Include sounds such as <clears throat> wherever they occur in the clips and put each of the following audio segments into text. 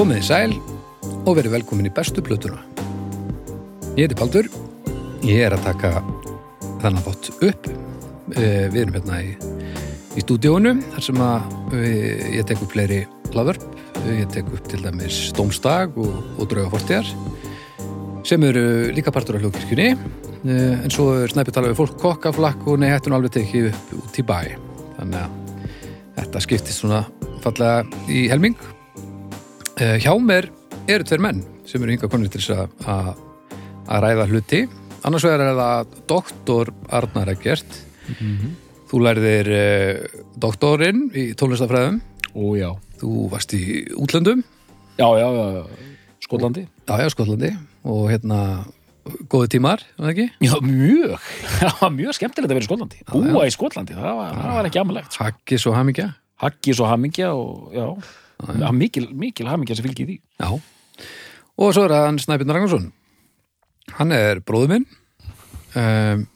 Komið í sæl og verið velkomin í bestu plötuna. Ég heiti Baldur, ég er að taka þennan þátt upp. Eh, Við erum hérna í, í stúdíónu þar sem að eh, ég tek upp fleiri hlaðvörp. Ég tek upp til dæmis Stómstag og, og Drauga Fortíðar sem eru líka partur af hljókirkjunni Eh, en svo er snæpið talað við fólk kokkaflakk og nei, hættun alveg tekið upp út í bæ. Þannig að þetta skiptist svona fallega í helming. Eh, Hjá mér eru tveir menn sem eru hinga konir til þess að- að ræða hluti. Annars vegar er það doktor Arnar Eggert. Þú lærðir uh, doktorinn í tónlistafræðum. Ó, já. Þú varst í útlöndum, Já, já, já. Skotlandi? já, já, Skotlandi og hérna góði tímar, var það ekki? Já, mjög. <laughs> Það var mjög skemmtilegt að vera í Skotlandi. Búa í Skotlandi, það var, það var ekki amalegt. Haggis og hamingja. Haggis og hamingja og, já, já mikil, mikil hamingja sem fylgir því. Já. Og svo er það hann Snæbjörn Ragnarsson. Hann er bróður minn um,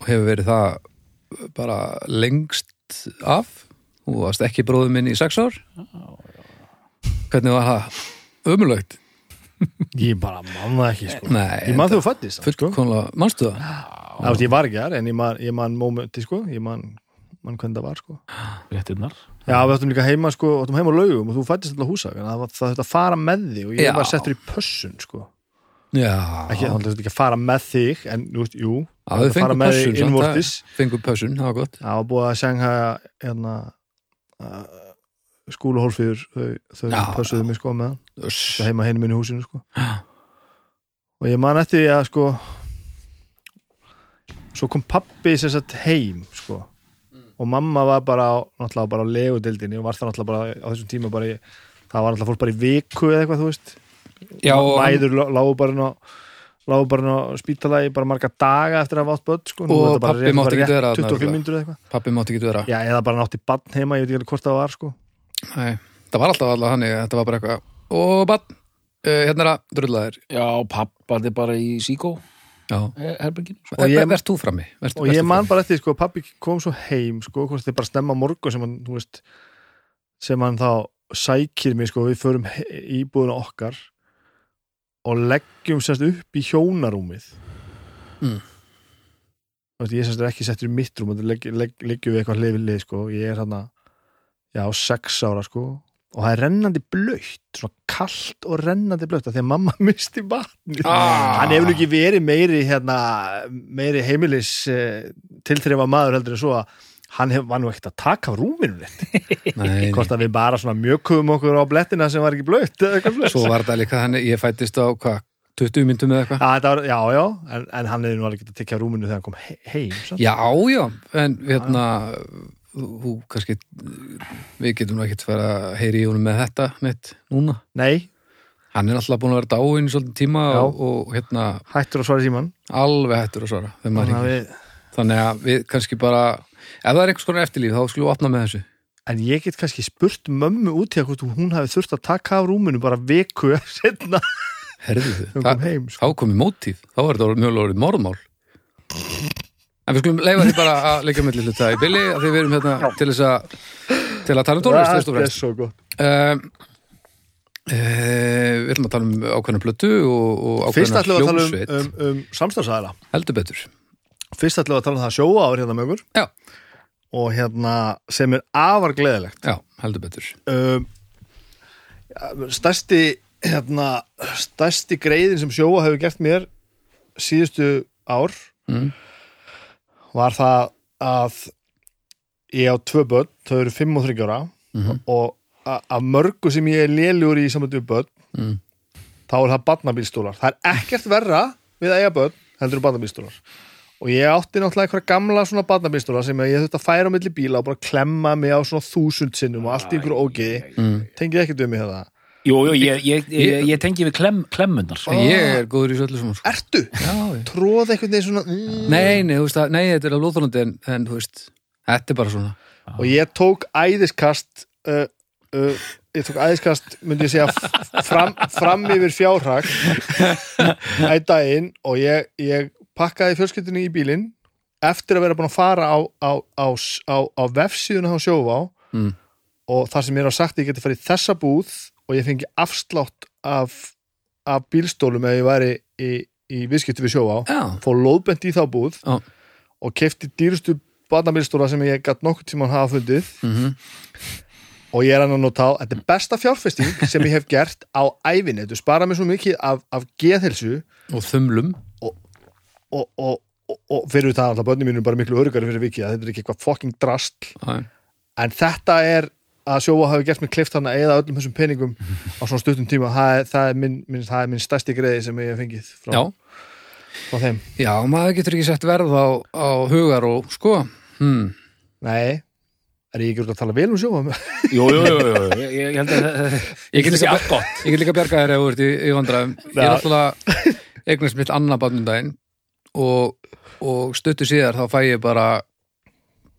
og hefur verið það bara lengst af. Þú varst ekki bróður minn í sex ár. Hvernig var það? Ömulögt. Ég bara man það ekki sko. Nei, Ég man þegar þú fættist sko. fullkomlega, manstu það? Það veist, ég var ekki þar en ég man, ég man momenti sko. Ég man, man hvernig það var sko. Réttinnar. Já, við ættum líka heima sko, við ættum heima á laugum og þú fættist alltaf húsa en það það þetta að fara með þig og ég Já. var settur í pössun sko. Já. ekki, það var ekki að fara með þig en þú veist, jú, Já, það fengum með pössun. innvortis það- Fengum pössun, það var gott. það var búið að sengha hérna uh, skúluhólfiður þau, þau Já. pössuðu mig sko með það heima henni minni í húsinu sko Já. og ég man eftir að sko svo kom pappi sem sagt heim sko og mamma var bara náttúrulega bara á legudildinni og var það náttúrulega bara á þessum tíma bara í, það var náttúrulega fólk bara í viku eða eitthvað þú veist. Já, og hann- mæður lá- lágu bara inn á lágu bara á spítala í bara marga daga eftir að hafa átt börn sko. Og þetta rétt- mátti ekki vera þarna, 25 örugglega. minnur eða eitthvað. Pappi mátti ekki vera. já eða bara nátti bann heima ég veit ekki hvort það var sko. Nei, það var alltaf alltaf þannig, þetta var bara eitthvað og bann, uh, hérna er að drullaðir Já, pappa er bara í Síkó, Herberginu. Og ég- verðst þú frammi verst, og ég man bara eftir sko, pappi kom svo heim sko, hvort þið bara stemma morgun sem hann, þú veist, sem hann þá sækir mig, sko, við förum íbúðuna okkar og leggjum sérst upp í hjónarúmið Mm. Þú veist, ég sérst er ekki settur í mitt rúm leggjum við eitthvað hlið við lið, sko, ég er hann já, sex ára, sko og það er rennandi blöytt, svona kallt og rennandi blöytt, af því að mamma <laughs> misti vatni Ah. hann hefur nú ekki verið meiri hérna, meiri heimilis uh, tilþrifa maður heldur en svo að hann hef, var nú ekkert að taka á rúminu <laughs> hvort að við bara svona mjögkum okkur á blettina sem var ekki blöytt eða eitthvað blöytt svo var þetta líka þannig, ég fættist á hvað, 20 myndum eða eitthvað? Já, var, já, já, en, en hann hefði nú alveg getað tekið á rúminu þegar hann kom he heim. Já, já, en hérna þú, þú kannski við getum nú ekkert fara að heyri í honum með þetta neitt núna. Nei, hann er alltaf búin að vera dáinn í svolítið tíma Já. og, og hérna hættur að svara síman alveg hættur að svara Þannig að við, þannig að við kannski bara ef það er einhvers konar eftirlíf þá skulum við opna með þessu. En ég get kannski spurt mömmu út í að hvort hún hafi þurft að taka á rúminu bara viku <laughs> setna herðu sko. þá komið mótíf þá er þetta mjög lórið morðmál en við skulum leifa því bara að leika með hluta í billi að við erum hérna til þess að til að tala um tónlist fyrst Það er svo gott. Um, uh, við ætlum að tala um ákveðna plötu og, og Fyrst ákveðna ætlum við að tala um, hljómsveit. um, um samstafsæðala heldur betur. Fyrst ætlum við að tala um það sjóa ár hérna með okkur. Já. og hérna sem er afar gleðilegt. Já, heldur betur. Ja, stærsti hérna, stærsti greiðin sem sjóa hefur gert mér síðustu ár mm. Var það að ég á tvö börn, þau eru fimm og þryggjára Mhm. og a- af mörgu sem ég er léljúr í samöndu börn Mm. þá er það barnabílstólar það er ekkert verra við eiga börn heldur en barnabílstólar og ég átti náttúrulega eitthvað gamla svona barnabílstólar sem ég þurfti að færa á milli bíla og bara klemma mig á svona þúsund sinnum og allt einhverju ógiði Mm. tengið ekkert um í þetta Jú, jú, ég, ég, ég, ég tengi við klem, klemmunnar. En ég er góður í svo öllu svona sko. Ertu? Tróð eitthvað neginn svona mm. nei, nei, þú veist að, nei, þetta er alveg óþólandi en, en þú veist, þetta er bara svona og ég tók æðiskast uh, uh, ég tók æðiskast myndi ég segja fram, fram yfir fjárhag æ daginn og ég, ég pakkaði fjölskyldunni í bílinn eftir að vera búin að fara á, á, á, á, á vefsíðuna á sjófá Mm. og þar sem ég er að sagt að ég geti farið þessa búð og ég fengi afslátt af, af bílstólum ef ég væri í, í viðskipti við sjóa á fór lóðbent í þá búð Já. og kefti dýrustu barnabílstóla sem ég gætt nokkuð tímann hafa fundið mhm. Og ég er að nota á, þetta er besta fjárfesting sem ég hef gert á ævinni. Þetta spara mér svo mikið af, af geðhelsu og þumlum. Og, og, og, og fyrir það alltaf börnum mínu bara miklu örugari fyrir vikið að þetta er ekki eitthvað fucking drastl Já, en þetta er að sjóa hafi gert mér klift hann að eða öllum þessum peningum á svona stuttum tíma. Það er, það er, minn, minn, það er minn stærsti greiði sem ég hef fengið frá, Já, frá þeim. Já, maður getur ekki sett verð á, á hugar og sko hmm. nei, er ég ekki úr að tala vel um sjóa <laughs> Jú, jú, jú, jú, ég, ég held að Ég get <laughs> líka, líka bjarga þér ef þú ert í, í vandræðum. Ég er náttúrulega eignast mitt annað barnundaginn og, og stuttu síðar þá fæ ég bara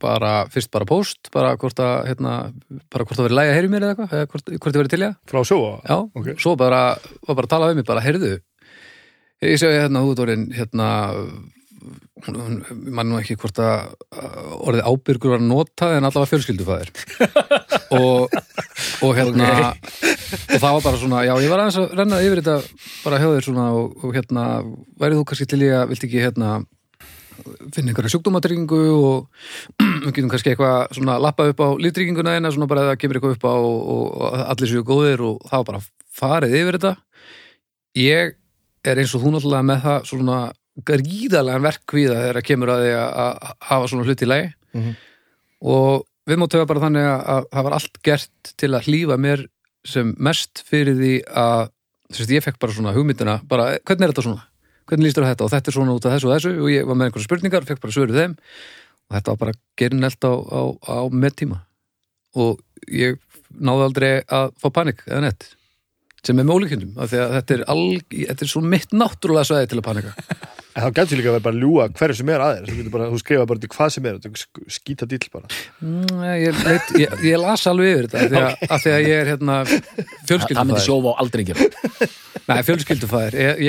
bara, fyrst bara post bara hvort að, hérna, bara hvort að vera lægi að heyri mér eða eitthvað, eða hvort, hvort ég verið til ég frá sjóa? Já, Ok. svo bara, var bara að tala við mig bara, heyrðu ég segi hérna, þú orðin hérna mann nú ekki hvort að að orðið ábyrgur var notað en allavega fjölskyldufæðir. <laughs> Og, og hérna og það var bara svona, já, ég var aðeins að renna yfir þetta bara þér svona og, og hérna, værið þú kannski til ég að vilt ekki hérna finna einhverja sjúkdómatryggingu og <clears throat> við getum kannski eitthvað svona lappa upp á líftrygginguna þeina svona bara að það kemur eitthvað upp á og, og, allir séu góðir og það var bara farið yfir þetta ég er eins og þú náttúrulega með það svona gríðalega verkvíða þegar það kemur að því að að hafa svona hluti í lagi Mhm. og við hafa bara þannig að, að það var allt gert til að hlýfa mér sem mest fyrir því að þess, ég fekk bara svona hugmyndina bara, hvernig er þetta svona? Hvernig líst þér á þetta? Og þetta er svona út af þessu og þessu. Og ég var með einhverja spurningar, fekk bara svöruð þeim. Og þetta var bara gerinelt á, á, á með tíma og ég náði aldrei að fá panik eða nett sem er með ólíkjöndum af því að þetta er, alg, þetta er svo mitt náttúrulega svæði til að panika en þá gæti líka að vera bara að ljúga hverju sem er aðeins þú, getur bara, þú skrifa bara til hvað sem er skýta dill bara. Mm, ég, leit, ég, ég las alveg yfir þetta af því að, af því að ég er hérna Það myndi fjölskyldufæðir sjófa á aldrei gera Nei, fjölskyldufæðir er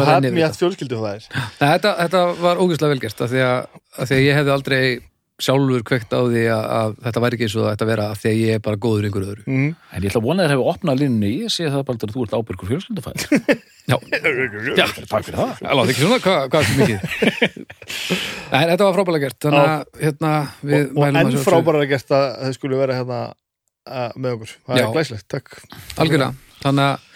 had renni yfir me þetta. var ógeðslega velgert af því að, af því að ég hefði aldrei sjálfur kveikt á því að, að þetta væri ekki eins og það ætti að vera af því að ég er bara góður einhverju öðru. Mm. En ég ætla að vona að þeir hefur opnað línunni Ég sé það bara að þú ert ábyrgur fjölskyldufæð <laughs> Já, Já, takk fyrir það. Það láti ekki svona, hvað, hvað er svo mikið? <laughs> Nei, þetta var frábælega gert þannig að hérna við og, og mælum enn að frábæra gert að þau skulle vera hérna uh, með okkur, það Já. er glæslegt, takk. Algjörlega, þannig að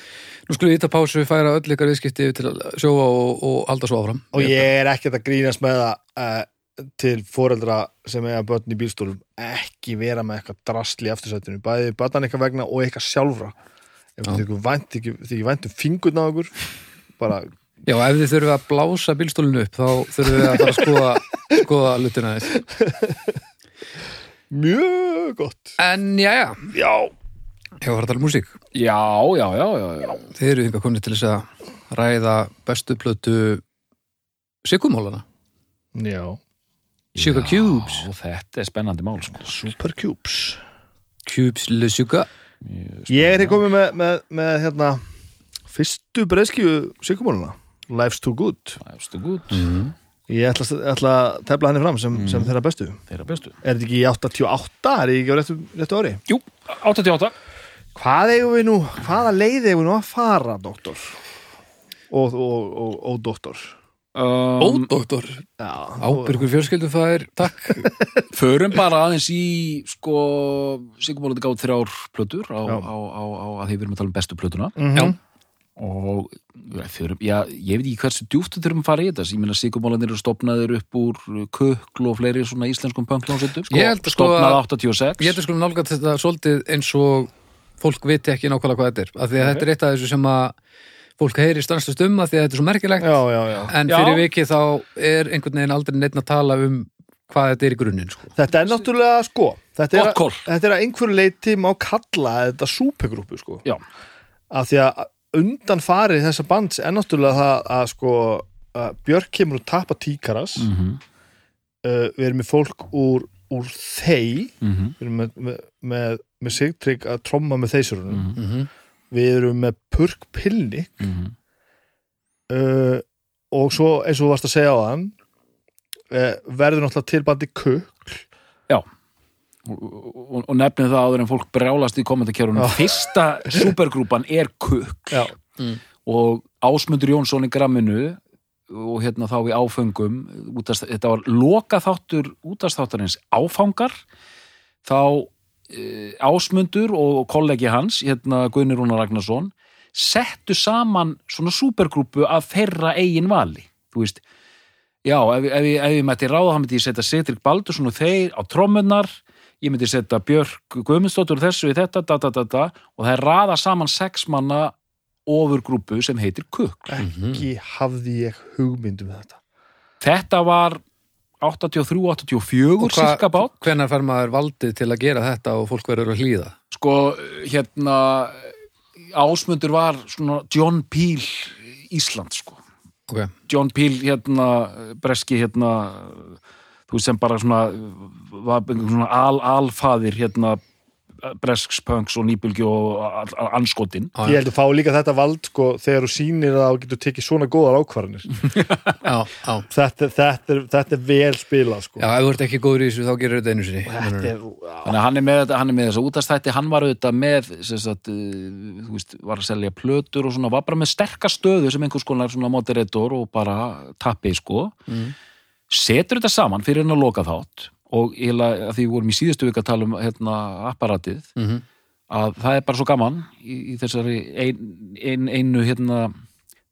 nú skulum við íta pásu, færa öll ykkar viðskipti til að sjóa og, og halda svo áfram. Og ég er ekkert að grínast með það uh, til foreldra sem eiga börn í bílstólum ekki vera með eitthvað drasli í aftursættinu, bæði börnan eitthvað vegna og eitthvað sjálfra. Ef Já. þið ekki vænt ekki, þið ekki vænt um fingurna á okkur bara, Já, ef þið þurfum að blása bílstólinu upp þá þurfum við að fara að skoða, skoða lutina þess <laughs> mjög gott. En já, ég var að tala um músík. Já, já, já, já, já. Þið eru yngar komni til þess að ræða bestu plötu Sigumólana já Sugar Cubes Já, þetta er spennandi mál sko. Supercubes Cubes le Sugar ég er hér komið með, með, með hérna, fyrstu breyðskífu sigumóluna Life's Too Good er stu gút, mm. ég ætla, ætla að tefla henni fram sem, Mm. sem þeirra bestu þeirra bestu Er þetta ekki í 88? Er þetta ekki á réttu, réttu ári? Jú, 88 Hvað eigum við nú, hvaða leið eigum við nú að fara, doktor? Og, og, og, og doktor um, Ódoktor, Já, ábyrgur fjölskyldufæðir Takk. <laughs> Förum bara aðeins í sko, Sigurmálandi gátt þrjár plötur á, á, á, á að því við erum að tala um bestu plötuna. Mm Já. og já, förum, já, ég veit ekki hversu djúpt við þurfum að fara í þetta. Ég meina Sigurmálandir eru stopnaðir upp úr kökl og fleiri svona íslenskum pönkljónsettum sko, Ég held að sko stopnað að- 86 Ég hefði skulum nálgat þetta svolítið eins og fólk viti ekki nákvæmlega hvað þetta er. Af því að þetta er eitt af þessu sem að fólk heyri stanslust um af því að þetta er svo merkilegt já, já, já. en Já. fyrir vikið þá er einhvern veginn aldrei neitt að tala um hvað þetta er í grunninn sko. Þetta er náttúrulega, sko Þetta er, kól. þetta er að einhverju leiti má kalla þetta súpegrúpu, sko Já. Af því að undan farið þessa bands er náttúrulega það að, sko að Björk kemur og tapa tíkaras mm -hmm. uh, Við erum með fólk úr, úr þeir Mm -hmm. Við erum með, með, með, með sigtrygg að tromma með þeisurunum Mm mm -hmm. Við erum með Purk Pilni -hmm. uh, og svo eins og þú varst að segja á hann uh, verður náttúrulega til bandi kukl. Já. og, og, og nefnið það áður en fólk brjálast í komendakjörunum fyrsta supergrúpan er Kukl. Já, og Ásmundur Jónsson í gramminu og hérna þá í áföngum útast, þetta var lokaþáttur útastáttarins áfangar. Þá Ásmundur og kollegi hans hérna Guðni Rúnar Ragnarsson settu saman svona supergrúpu af þeirra eigin vali. Þú veist, já, ef, ef, ef ég mætti ráða, hann myndi ég setja Cedric Baldursson og þeir á trommunnar ég myndi setja Björk Guðmundsdóttur þessu í þetta, da, da, da, da, og það er raða saman sex manna ofurgrúpu sem heitir Kukl. Ekki hafði ég hugmynd um þetta. Þetta var 83-84 cirka bát. hvenær fær maður valdið til að gera þetta og fólk verður að hlýða Sko, hérna, Ásmundur var svona John Peel Ísland, sko. ok, John Peel, hérna, breski, hérna, þú sem bara svona, var svona al, alfaðir, hérna, bresks, punks og nýbylgi og anskotin. Ég held að fá líka þetta vald sko, þegar þú sýnir að þú getur tekið svona góðar ákvarðanir <laughs> já, já þetta, þetta, er, þetta er vel spilað sko. Já, ef þú ert ekki góður í þessu þá gerir þetta einu sinni Þetta er, Þannig að hann er með, þetta- hann er með þessa útastætti, hann var auðvitað með, sem sagt, uh, þú veist, var að selja plötur og svona, var bara með sterka stöðu sem einhvers konar svona moderator og bara tappi, sko. Mm. Setur þetta saman fyrir hann að loka þátt og ég að því við vorum í síðustu vika að tala um hérna apparatið, Mhm. að það er bara svo gaman í, í þessari ein, ein, einu hérna,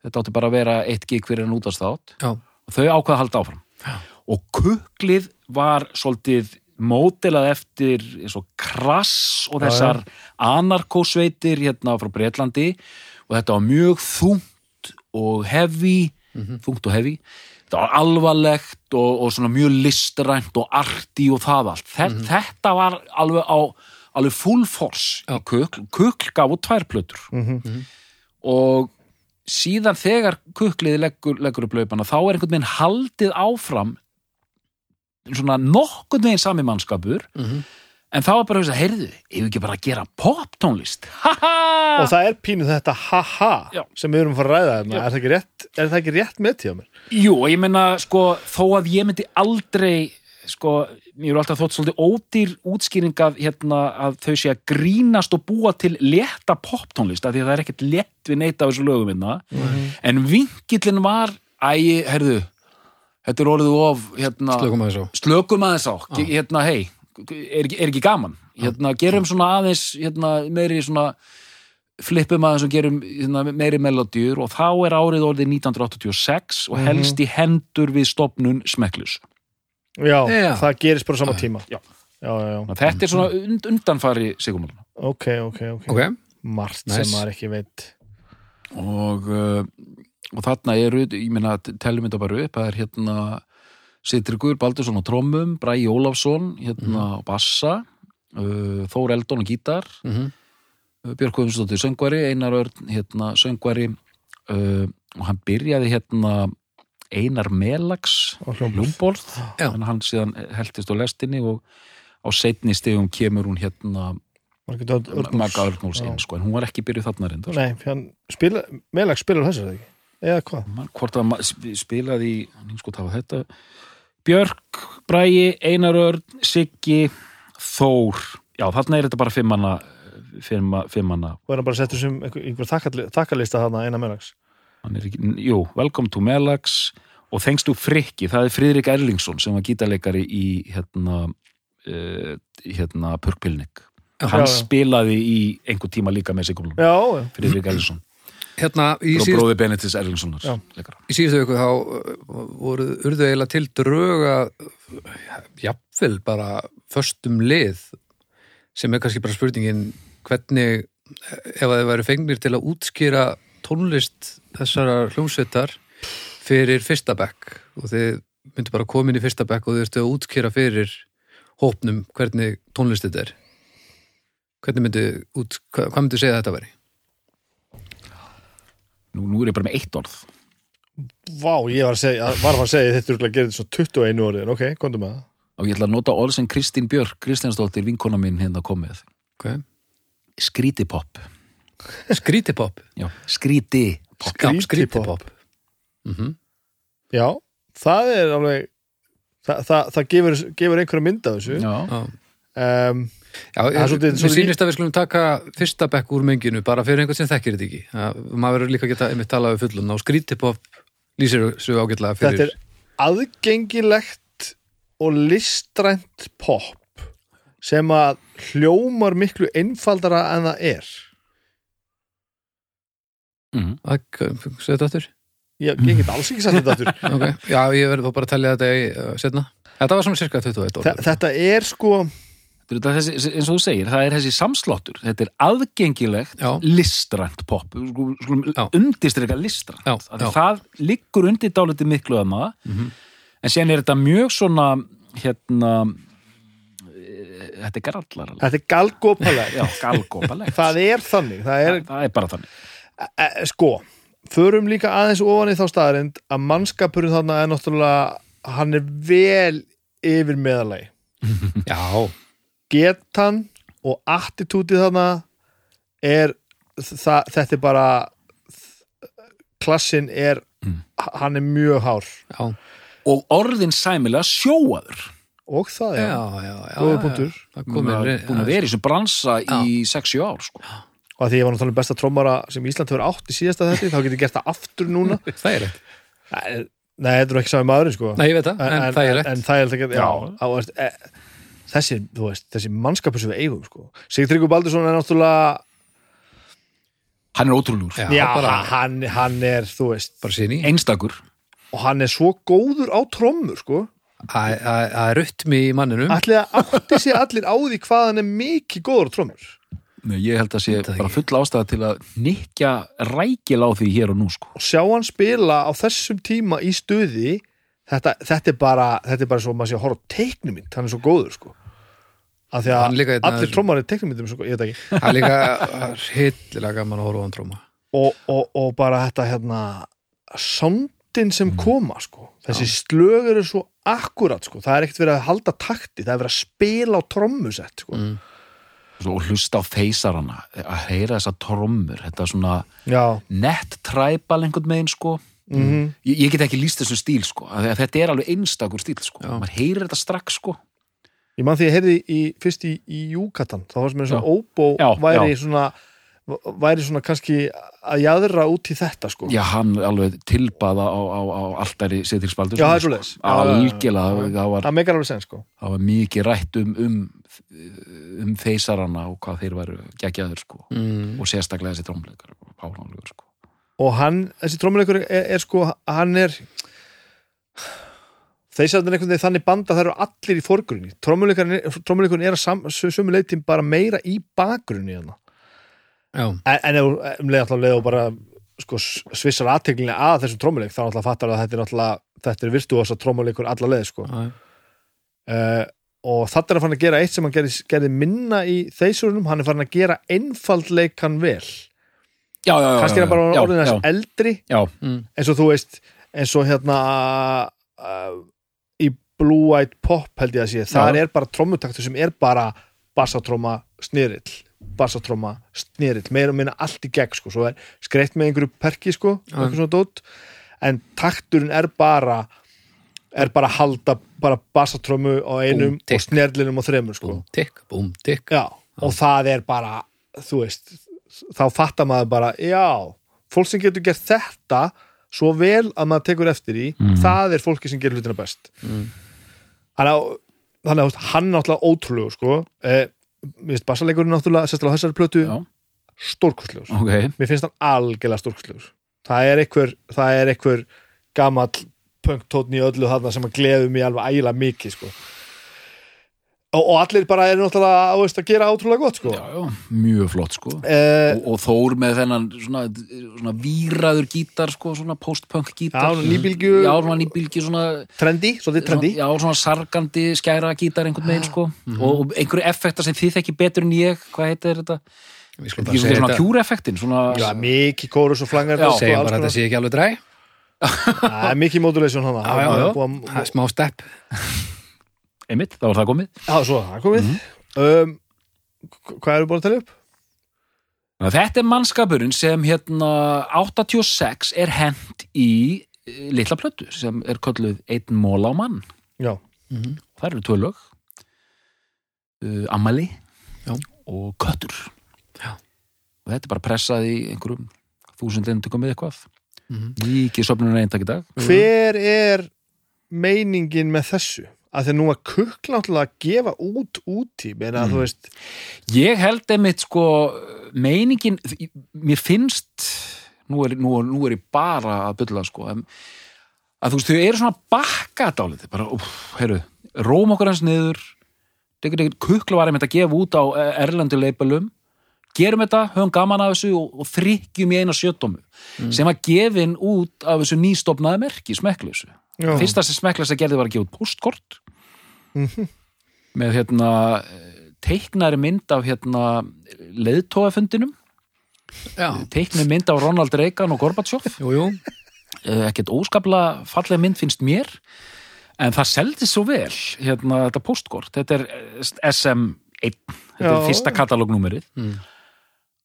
þetta átti bara að vera eitt gig fyrir hann útastátt Já, og þau ákvaða að halda áfram. Og kuklið var svolítið mótilað eftir eins og krass og Já, þessar anarkósveitir hérna frá Breitlandi og þetta var mjög þungt og heavy þungt og heavy. þetta var alvarlegt og, og svona mjög listrænt og arti og það allt. Þe, þetta var alveg á alveg full force í kukl kukl gaf út tvær plötur. Mhm. og síðan þegar kuklið leggur, leggur upp laupana þá er einhvern veginn haldið áfram svona nokkurn veginn sami mannskapur. Mhm. En þá er bara að hugsa, heyrðu, ef ekki bara að gera poptónlist? Og það er pínu þetta ha-ha Já. sem við erum að fara að ræða þarna. Er það ekki rétt, er það ekki rétt með tíða mér? Jú, og ég meina, sko, þó að ég myndi aldrei, sko, mér er alltaf þótt svolítið ódýr útskýring að, hérna, að þau sé að grínast og búa til létta poptónlist, af því að það er ekkert létt við neita af þessu lögum minna, en vinkillin var, æ, herðu, þetta er orðið of, hérna, slökum að þessu slökum aðeins á, Ge- hérna, hei, er, ekki- er ekki gaman, hérna, gerum svona aðeins, hérna, meiri svona, flippum aðeins og gerum hérna, meiri melodíur og þá er árið orðið 1986 og helst í hendur við stopnun smekklus. Já, Já. það gerist bara á sama tíma Já. já, já, já. Þetta er svona und, undanfari sigumáluna. ok, ok, ok, Ok, margt Nice. sem maður ekki veit Og, uh, og þarna eru, ég meina, teljum þetta bara upp, það er hérna Sittrikur Baldursson á trommum, Bræi Ólafsson, hérna á bassa, uh, Þór Eldon á gítar, mhm, uh, Björk Guðmundsdóttir söngvari, Einar Örn hérna söngvari uh, og hann byrjaði hérna Einar Melags Já. en hann síðan heltist á lestinni og á seinni stegum kemur hún hérna. Magga Örnúls inn sko, en hún var ekki byrjuð þarna reyndar Nei, spila, þessu er það ekki eða hvað? Hvort að spilaði hann sko tafa þetta Björk, Bræi, Einar Örn Siggi, Þór. Já þarna er þetta bara fimmanna fimma, fimmanna og er hann bara settur sem einhver, einhver þakkalista þarna eina ekki, jú, Welcome to Melax. Og þengstu Frikki, það er Friðrik Erlingsson sem var gítarleikari í hérna uh, hérna Pörkpilnik hann Já, já. spilaði í einhver tíma líka með Sigurlun Já, já, Friðrik Erlingsson, hérna og síðust, bróði Benedikts Erlingssonar í síðustu viku þá uh, voru urðu eiginlega til dröga jafnvel bara föstum lið sem er kannski bara spurningin hvernig ef að þið væri fengnir til að útskýra tónlist þessara hljómsveitar fyrir fyrsta bekk. Og þið myndu bara koma inn í fyrsta bekk og þið ertu að útskýra fyrir hópnum hvernig tónlist þetta er. Hvernig myndu út, hvað, myndu segja að þetta væri? Nú, nú er ég bara með eitt orð. Vá, ég var að segja, var að segja þetta er að gera þetta svo 21 orðin, ok, komdu með það. Og ég ætla að nota orð sem Kristín Björk Kristjánsdóttir, vinkona mín hérna komið Okay. skrítipopp Skrítipop. Já, skrítipopp Skrítipop. Skrítipop. Mm -hmm. Já, það er alveg það, það, það gefur, gefur einhverja mynd af þessu. Já, Já, um, Já, Það er mér svolítið- sýnist að við skulum taka fyrsta bekk úr menginu bara fyrir einhvern sem þekkir þetta ekki. Að, maður verður líka að geta einmitt talað við fullun og skrítipop lýsir svo ágætlega þetta fyrir er aðgengilegt og listrænt pop sem að hljómar miklu einfaldara en það er. Mhm. að, segðu þetta aftur. Ég, ég get alls ekki sagt þetta aftur. <laughs> Okay. Já, ég verður bara að tellja þetta í uh, setna Þetta var svona cirka 21 Þa, orð. Þetta er sko Þetta þessi, eins og þú segir, það er þessi samsláttur. Þetta er aðgengilegt Já. listrænt pop undirstrika listrænt. Já, já. það liggur undir dálítið miklu að maður Mhm. en síðan er þetta mjög svona hérna eh, þetta er grallar þetta er galgópaleg <laughs> það er þannig það er, það, er bara þannig. Sko förum líka aðeins ofan í þá staðarind að mannskapurinn þarna er náttúrulega hann er vel yfir meðalagi <laughs> Já, getan og attitútið þarna er það, þetta er bara klassin er Mm. hann er mjög hár. Já, og orðin sæmilega sjóaður. Og það já, er já, já já, punktur. Það búin að, búin að vera í þessum bransa í 6-7 ár sko. og að því ég var náttúrulega besta trommara sem Ísland hefur átt í síðasta þetta þá getur ég gert það aftur núna. <laughs> Það er rétt. Nei, þetta er ekki sami maðurinn sko. Nei, ég veit það, en, það er rétt. en það er ekki, já, Já. á, veist, e, þessi, þú veist, þessi mannskapur sem við eigum sko. Sigtryggur Baldursson er náttúrulega hann er ótrúlur, Já, já, bara, hann, hann er, þú veist einstakur. og hann er svo góður á trommur sko. Er rytmi í manninum. Ætli að átti sig allir á því hvað hann er mikið góður á trommur? Nei, ég held að sé bara full ástæða til að nikja rækil á því hér og nú sko. og sjá hann spila á þessum tíma í stuði þetta, þetta er bara þetta er bara svo að maður sé að horfa á teiknumind hann er svo góður sko af því að allir trommar er teiknumindum sko, ég veit ekki. Það er líka hildilega gaman að horfa á hann tróma. Og, og, og bara þetta hérna Mm. sem koma sko. Þessi slög eru svo akkurat sko. Það er ekkert verið að halda takti það er verið að spila á trommusett sko. Mm. Og hlusta á feysarana að heyra þessa trommur þetta er svona já, nett træbal einhvern megin sko. Mhm. Ég, ég get ekki líst þessum stíl sko. Af því að þetta er alveg einstakur stíl sko. Já. maður heyrir þetta strax sko Ég man því að ég heyrði í, fyrst í, í Júkatan þá fannst mér svona óbó væri já. svona væri svona kannski að jæðra út í þetta sko. Já, hann alveg tilbaða á, á, á alltæri Siðriksbaldur Já, það er já, já. algjörlega, það var, það sen sko. það var mikið rætt um um, um feysarana og hvað þeir væru geggjaður sko. Mm. og sérstaklega þessi trómleikar og sko. Og hann, þessi trómuleikur er, er sko hann er þeir sagði einhvern veginn þannig banda það eru allir í forgrunni. Trómuleikurinn er að sumu leitin bara meira í bakgrunni hérna. En, en ef, um leið alltaf leið og bara sko, svissar aðteklinni að þessum trómuleik þá alltaf fattar að þetta er alltaf þetta er virtuosa trómuleikur alla leið sko. uh, og þetta er að fann að gera eitt sem hann gerði, gerði minna í þeisurunum, hann er farin að gera einfaldleikan vel. Já, já, já, kannski er hann bara já, orðin já, þess eldri. Já, eins og þú veist eins og hérna uh, Blue Eyed Pop held ég að sé, það Já. er bara trommutaktur sem er bara bassatróma snirill, bassatróma snirill, meira og minna allt í gegn sko, svo er skreitt með einhverju perki sko, eitthvað svona dót. En takturinn er bara er bara að halda bara bassatrómu á einum Búm, og snerlinum á þremur sko. Búm, tikk, búm, tikk Já, og það er bara þú veist, þá fattar maður bara já, fólk sem getur gert þetta svo vel að maður tekur eftir í, Mhm. það er fólki sem gerir hlutina best. Mm. Þannig að hann er náttúrulega ótrúlegur sko. Eh, mér finnst bassalegurinn náttúrulega sérstaklega á þessari plötu já, stórkostlegur, ok. Mér finnst hann algjörlega stórkostlegur. Það er einhver, það er einhver gamall punktótn í öllu þarna sem að gleðu mig alveg ægilega mikið sko og, og allir bara eru náttúrulega á veist, að gera ótrúlega gott sko. Já, já, mjög flott sko. Eh, og, og Þór með þennan svona, svona víraður gítar sko, svona post-punk gítar. Já, nýbylgju- já, svona nýbylgju svona, trendi, svolítið trendi svona, já, svona sargandi skæra gítar einhvern veginn sko. Og, og einhverju effektar sem þið þekki betur en ég hvað heitir þetta? Við skulum bara svona, segja svona þetta. kjúreffektin svona, Já, mikið kórus og flangar Já, og Segjum bara þetta sé ekki alveg dræ <laughs> er mikið modulation hana. Já, já, já, er smá stepp einmitt, þá var það komið. Já, svo, það komið. Um, Hvað eru búin að tala upp? Þetta er mannskapurinn sem hérna 86 er hent í eh, litla plötu sem er kölluð einn mól á mann. Já, það eru tvö lög. Uh, ammali Já. og köttur. Já. og þetta er bara pressað í einhverjum þúsund eintökum með eitthvað. Mhm. mikið söfnunar eintak í dag. Hver er meiningin með þessu að þeir nú að kukla náttúrulega að gefa út úti meina að þú veist. Ég held einmitt sko meiningin, mér finnst nú er, nú, nú er ég bara að bylla sko en, að þú veist, þau eru svona bakka dálítið, bara, heyrðu róm okkur hans niður kukla var einmitt að gefa út á eh, erlendu leipalum gerum þetta, höfum gaman af þessu og, og þrykkjum í eina sjöttómu sem var gefin út af þessu nýstofnaði merki, smekklösu Já. fyrsta sem smekklösa gerði var að gefa út postkort Mhm. með hérna teiknari mynd af hérna leiðtóafundinum Já, teiknari mynd af Ronald Reagan og Gorbachev jú, jú Eh, ekkert óskaplega fallega mynd finnst mér en það seldi svo vel hérna þetta postkort þetta er eh, SM1 þetta Já. er fyrsta katalógnúmerið Mm.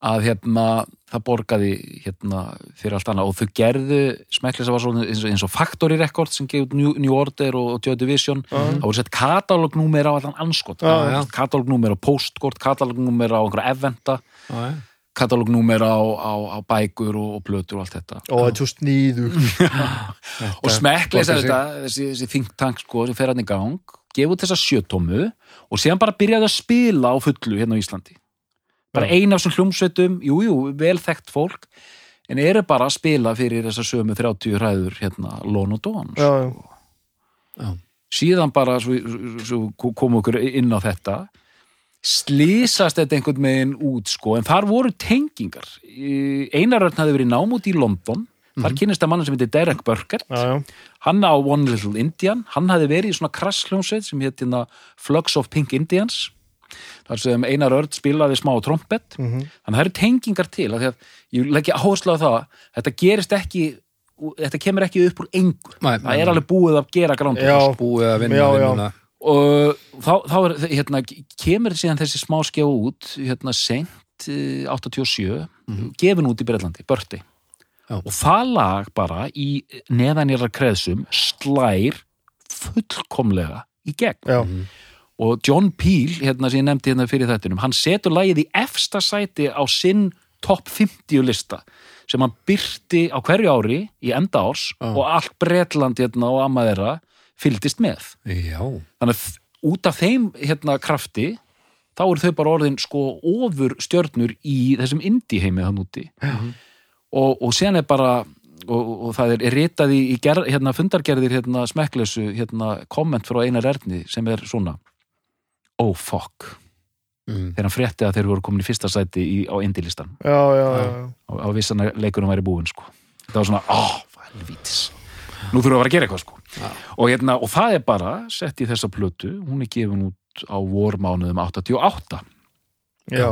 Að hérna það borgaði hérna fyrir allt annað. Og þau gerðu smeklis að var svona eins og, eins og Factory Records sem gefið New, New Order og, Joy Division. Það voru sett katalógnúmer á allan anskot. Já, já. katalógnúmer á postkort katalógnúmer á einhverja eventa Já, já. katalógnúmer á, á, á bækur og, og plötur og allt þetta. <laughs> Og þetta sníðu og er sig. þetta þessi, think tank sko sem fer hann í gang gefa út þessa sjötómu og síðan bara byrjaði að spila á fullu hérna á Íslandi bara eina af þessum hljómsveitum. Jú, jú, vel þekkt fólk. En eru bara að spila fyrir þessa sömu 30 hræður hérna Lon og Já. síðan bara svo, svo kom okkur inn á þetta. Slísast þetta einhvern meginn út sko, en þar voru tengingar. Í- Einar Örn hafði verið nám út í London. Þar kynnist að mann sem heitir Derek Burkert já, já, hann á One Little Indian. Hann hafði verið í svona krassljónsveit sem hétt hérna Flux of Pink Indians þar sem Einar Örn spilaði smá trompet. Mhm. þannig að það eru tengingar til af því að ég leggja áherslu á það þetta gerist ekki þetta kemur ekki upp úr engu. Nei, það er alveg búið að gera gránd Já. Búið að vinna Já, já. vinnuna. Og þá, þá er, hérna, kemur síðan þessi smá skjá út hérna sent eh, 87 gefin út í Breitlandi, Börti Já. og það lag bara í neðanýra kreðsum slær fullkomlega í gegn. Já, og John Peel, hérna sem ég nefndi hérna fyrir þettinum, hann setur lagið í efsta sæti á sinn topp 50 lista sem hann byrti á hverju ári í enda árs Já. og allt Bretland hérna og amma þeirra fylgdist með. Já, þannig að út af þeim hérna krafti þá eru þau bara orðin sko ofur stjörnur í þessum indie heimi þann úti og, og síðan er bara og, og það er ritað í, ger, hérna, fundargerðir hérna, smekklösu hérna, komment frá einar erni sem er svona oh fuck mm. þegar hann frétti að þeir voru komin í fyrsta sæti í, á indilistan já, já, já. á, á vissan að leikunum væri búin sko. það var svona, oh, helvítis nú þurfum við að fara að gera eitthvað sko. og, hérna, og það er bara sett í þessa plötu hún er gefin út á vormánuðum 88, já.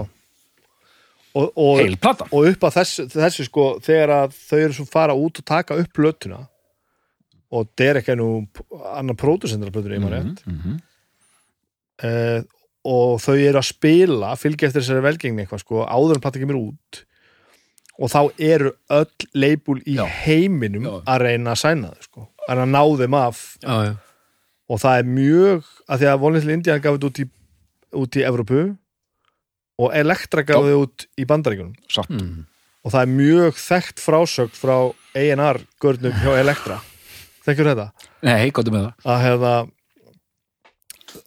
Og, og, og upp að þessu, þessu sko þegar að þau eru svo fara út og taka upp plötuna og Derek er nú annar pródusendur af plötuna, ég maður rétt mm -hmm. Uh, og þau eru að spila fylgja eftir þessari velgengni eitthvað sko áður en plata kemur út og þá eru öll leibúl í Já. heiminum Já. að reyna að sæna þau sko að reyna að ná þeim af já, já. og það er mjög að því að Vonlittle India gaf þetta út í, út í Evrópu og Elektra gaf þetta út í Bandaríkunum satt Mm. og það er mjög þekkt frásögn frá A&R görnum hjá Elektra þekkjur þetta? nei, gott með það að hefða ha-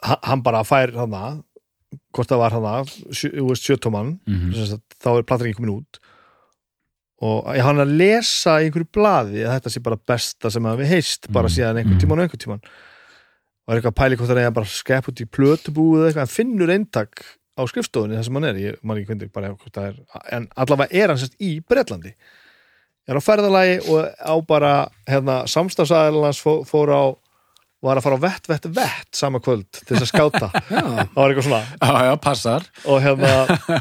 hann bara fær hana hvort það var hana sjötóman, mm mm. þá er ekki komin út og ég hann að lesa í einhverju blaði að þetta sé bara besta sem að við heist bara Mm. síðan einhvern Mm. tíman og einhvern tíman og er eitthvað að pæli hvort það er bara skepp út í plötubúið eða eitthvað, hann finnur eintak á skrifstofunni þar sem hann er, ég man ekki hvernig bara hvort það er, en allavega er hann sérst í Bretlandi er á ferðalagi og á bara hérna, samstafsæðalans fó, fór á var að fara á vett, vett, vett sama kvöld til þess að skáta. <laughs> Það var eitthvað svona. Já, já, passar. Og hérna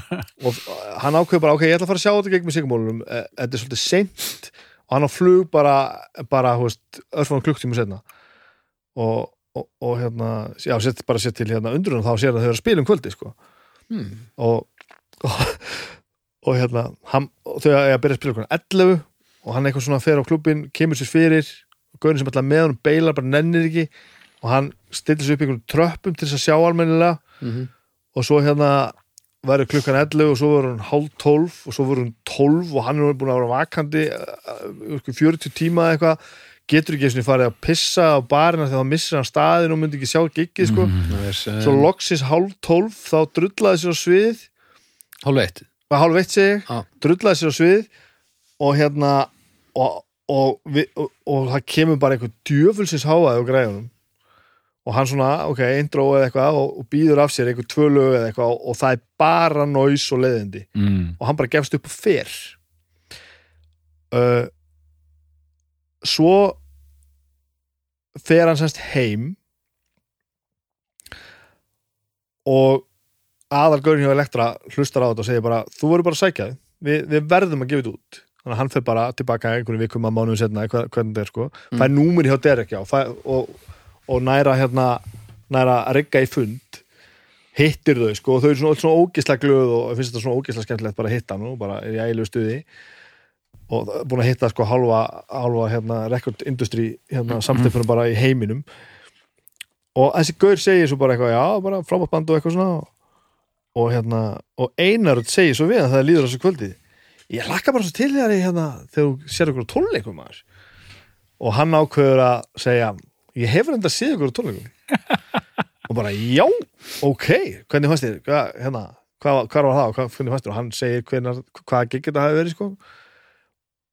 <laughs> og hann ákveður bara, ok, ég ætla að fara að sjá þetta gegn með sigumólunum, þetta er svolítið seint og hann á flug bara bara, örfann klukktíma setna og, og, og hérna já, sett bara sett til hérna undrunum þá sér að þau eru að spila um kvöldi, sko. Mm. og hérna hann, þau að byrja að spila okkur 11 og hann eitthvað svona fer á klubbin kemur sér fyrir, gaurin sem alltaf með honum beilar bara nennir ekki og hann stillir sér upp einhverjum tröppum til þess að sjá almennilega. Mm og svo hérna verður klukkan 11 og svo verður hún hálf 12 og svo verður hún 12 og hann er búin að vera vakandi uh, 40 tíma eða eitthvað. Getur ekki einu sinni farið að pissa á barina þegar þá missir hann staðin og myndi ekki sjá giggið sko. Það sem- svo loksins hálf 12 þá drullaði sér á svið. Hálf eitt. Hálf eitt Já. drullaði sér á svið og hérna og, og, við, og, og það kemur bara einhver djöfulsins háaði á græðunum og hann svona, ok, intro eða eitthvað og, og býður af sér einhver tvö lög eða eitthvað og, og það er bara næs og leiðindi. Mm. og hann bara gefst upp og fer. Uh, svo fer hann semst heim. Og aðalgörn hjá Elektra hlustar á þetta og segir bara þú verður bara að sækja þig, við, við verðum að gefa þetta út þannig að hann fer bara tilbaka einhverjum vikum að mánuðum setna, hver, hvernig þetta er sko. Fær númur hjá Derek já. Fær, og, og næra hérna næra að rigga í fund hittir þau sko. Og þau eru svona, svona ógislega glöð og finnst þetta svona ógislega skemmtilegt bara að hitta hann og bara er í ægilegu stuði. Og það er búin að hitta sko halva, halva hérna record industry hérna samstefnum bara í heiminum. Og þessi gaur segir svo bara eitthvað já, bara frábært band og eitthvað svona. Og hérna, og Einarud segir svo við að það líður þessu kvöldið ég lakka bara svo til þér hérna þegar þú sér ykkur á tónleikum maður. Og hann ákveður að segja ég hefur enda séð ykkur á tónleikum. <laughs> Og bara já, ok hvernig fannst þér, hvað, hérna hvað, hvað var það? Og hvað, hvernig fannst þér? Og hann segir hvernig, hvað gig þetta hafi verið sko.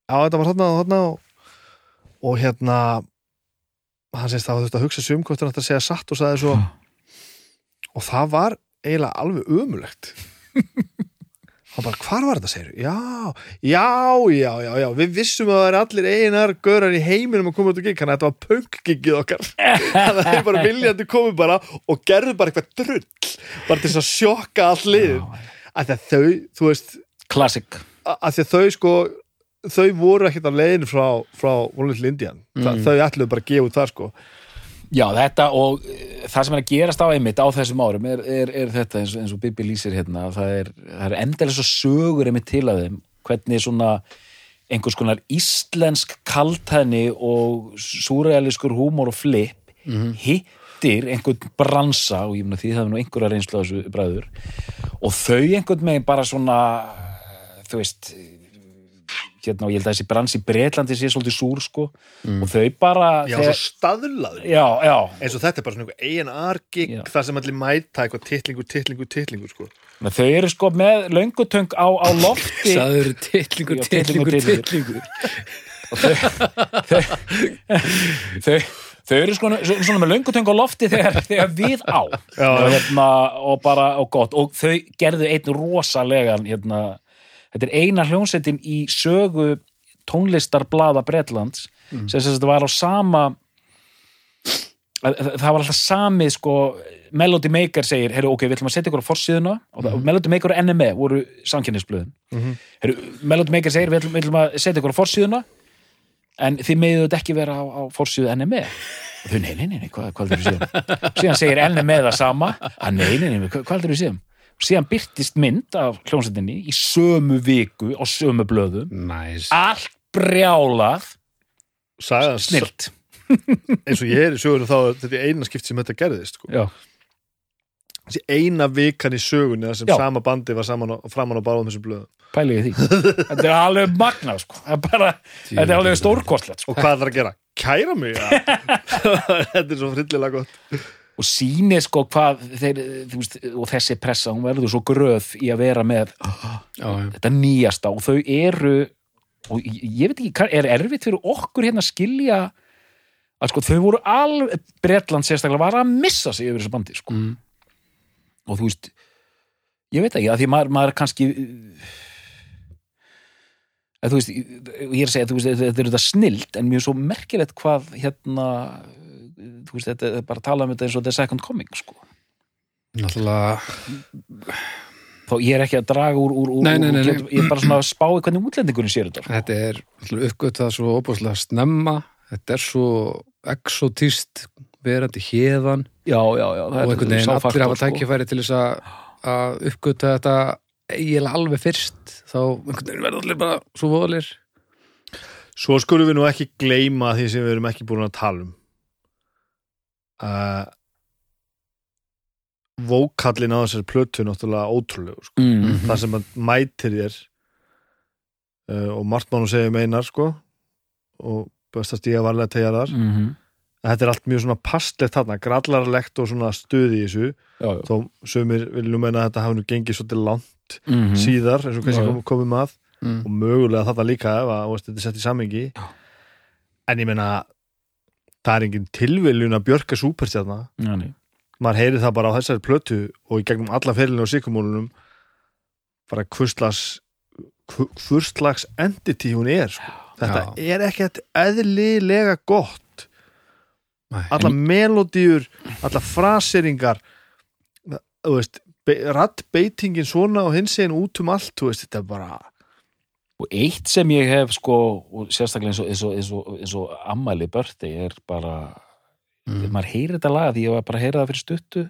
Já, þetta var þarna og þarna og, og hérna hann segist það var þetta að hugsa sig um hvort hann ætti að segja satt og sagði svo. Og það var eiginlega alveg ömulegt <laughs> hann bara, hvar var þetta segir já, já, já, já, já við vissum að það er allir eiginar görar í heiminum að koma út og gig, þannig að þetta var punk-giggið okkar. <laughs> Þannig að þeir bara viljandi komið bara og gerðu bara eitthvað drull bara til þess að sjokka all lið að þau, þú veist Classic. að þau sko þau voru ekkert á leiðinu frá, frá Little Indian, Þa, þau ætluðu bara að gefa út það sko Já, þetta og eh, það sem er að gerast á einmitt á þessum árum er, er, er þetta eins, eins og Bibi lýsir hérna það er, er endilega svo sögur einmitt til að þeim. Hvernig svona einhvers konar íslensk kaltæðni og súrealiskur húmor og flip hittir einhvern bransa og ég meina því það er nú einhverja reynslu á þessu bræður. Og þau einhvern megin bara svona þú veist hérna og ég held að þessi brans í Bretlandi sé svolítið súr sko. Og þau bara já, þegar- svo staðlaður já, já, eins og þetta er bara svona einhver A&R gig Já. þar sem allir mæta eitthvað titlingur, titlingur, titlingur sko. Men þau eru sko með löngutöng á, á lofti. <laughs> Saður titlingur, Já, titlingur, titlingur, titlingur þau, þau eru sko svona með löngutöng á lofti þegar, þegar við á. Og, hérna, og bara og gott. Og þau gerðu einn rosalegan hérna, þetta er eina hljónsettin í sögu tónlistarblaða Bretlands sem sem þetta var á sama að- að- það var alltaf sami sko Melody Maker segir, heyrðu ok, við ætlum að setja ykkur á forsíðuna og það, Melody Maker og NME voru samkynnisblöðin Mhm. heyrðu, Melody Maker segir, við ætlum, við ætlum að setja ykkur á forsíðuna en þið meðu þetta ekki vera á, á forsíðu NME og þau, nei, nei, nei, nei, hvað, hvað er það síðan síðan segir NME það sama. Að nei, nei, nei, hvað, hvað er það síðan og síðan byrtist mynd af hljómsveitinni í sömu viku á sömu blöðum Næs allt brjálað snilt <laughs> eins og ég er í sögunum þá er þetta er eina skipt sem þetta gerðist sko. þessi eina vikan í sögunni þar sem Já. sama bandi var saman á, framan á báðum þessum blöðum pæli ég því <laughs> þetta er alveg magnað sko Það er bara, þetta er alveg stórkostlegt sko. og hvað þarf að gera? Kæra mig? <laughs> Þetta er svo frillilega gott og síni sko hvað þeir, veist, og þessi pressa, hún verður svo gröð í að vera með Já, þetta nýjasta og þau eru og ég, veit ekki, er erfitt fyrir okkur hérna að skilja að sko þau voru alveg, Bretland sérstaklega var að missa sig yfir þessu bandi sko Mm. og þú veist ég veit ekki, að því maður, maður kannski að þú veist, ég er að segja þú veist, þetta er þetta snilt en mjög svo merkilegt hvað hérna þú veist, þetta er bara að tala um þetta eins og þetta er second coming sko. Náttúrulega þá ég er ekki að draga úr, úr, úr Nei, nei, nei, úr- ég er bara svona að spá í hvernig útlendingurinn sér þetta. Sko. Þetta er uppgötað svo óbúslega snemma. Þetta er svo exotist verandi hérðan já, já, já, og einhvern veginn sá allir hafa tækifæri til þess að uppgöta þetta eiginlega alveg fyrst. Þá einhvern veginn verða allir bara svo voðalir Svo skulum við nú ekki gleyma því sem við erum ekki búin að tala um uh, vókallin á þessari plötu náttúrulega ótrúlegu sko. mm. það sem að mætir þér uh, og margt mánu segja meinar sko og best að stíga varlega tegja þar Mm en þetta er allt mjög svona passlegt þarna grallarlegt og svona stuði í þessu já, já. þó sömur viljum meina að þetta hafi nú gengið svolítið langt Mm síðar eins og kannski Já, já. kom, komum að Mm. og mögulega þetta líka ef að veist, þetta er sett í samengi Já. en ég meina það er engin tilviljun að björka súperstjarna maður heyri það bara á þessari plötu og í gegnum alla fyrirlinu og sykumólunum bara hvurslags hvurslags entity hún er sko. þetta Já. er ekkert eðlilega gott Nei. alla melodíur alla fraseringar rattbeitingin svona og hins eginn út um allt þú veist, þetta er bara og eitt sem ég hef sko og sérstaklega eins og, eins og, eins og, ammæli börti er bara Mm. maður heyrir þetta lag því ég var bara að heyra það fyrir stuttu.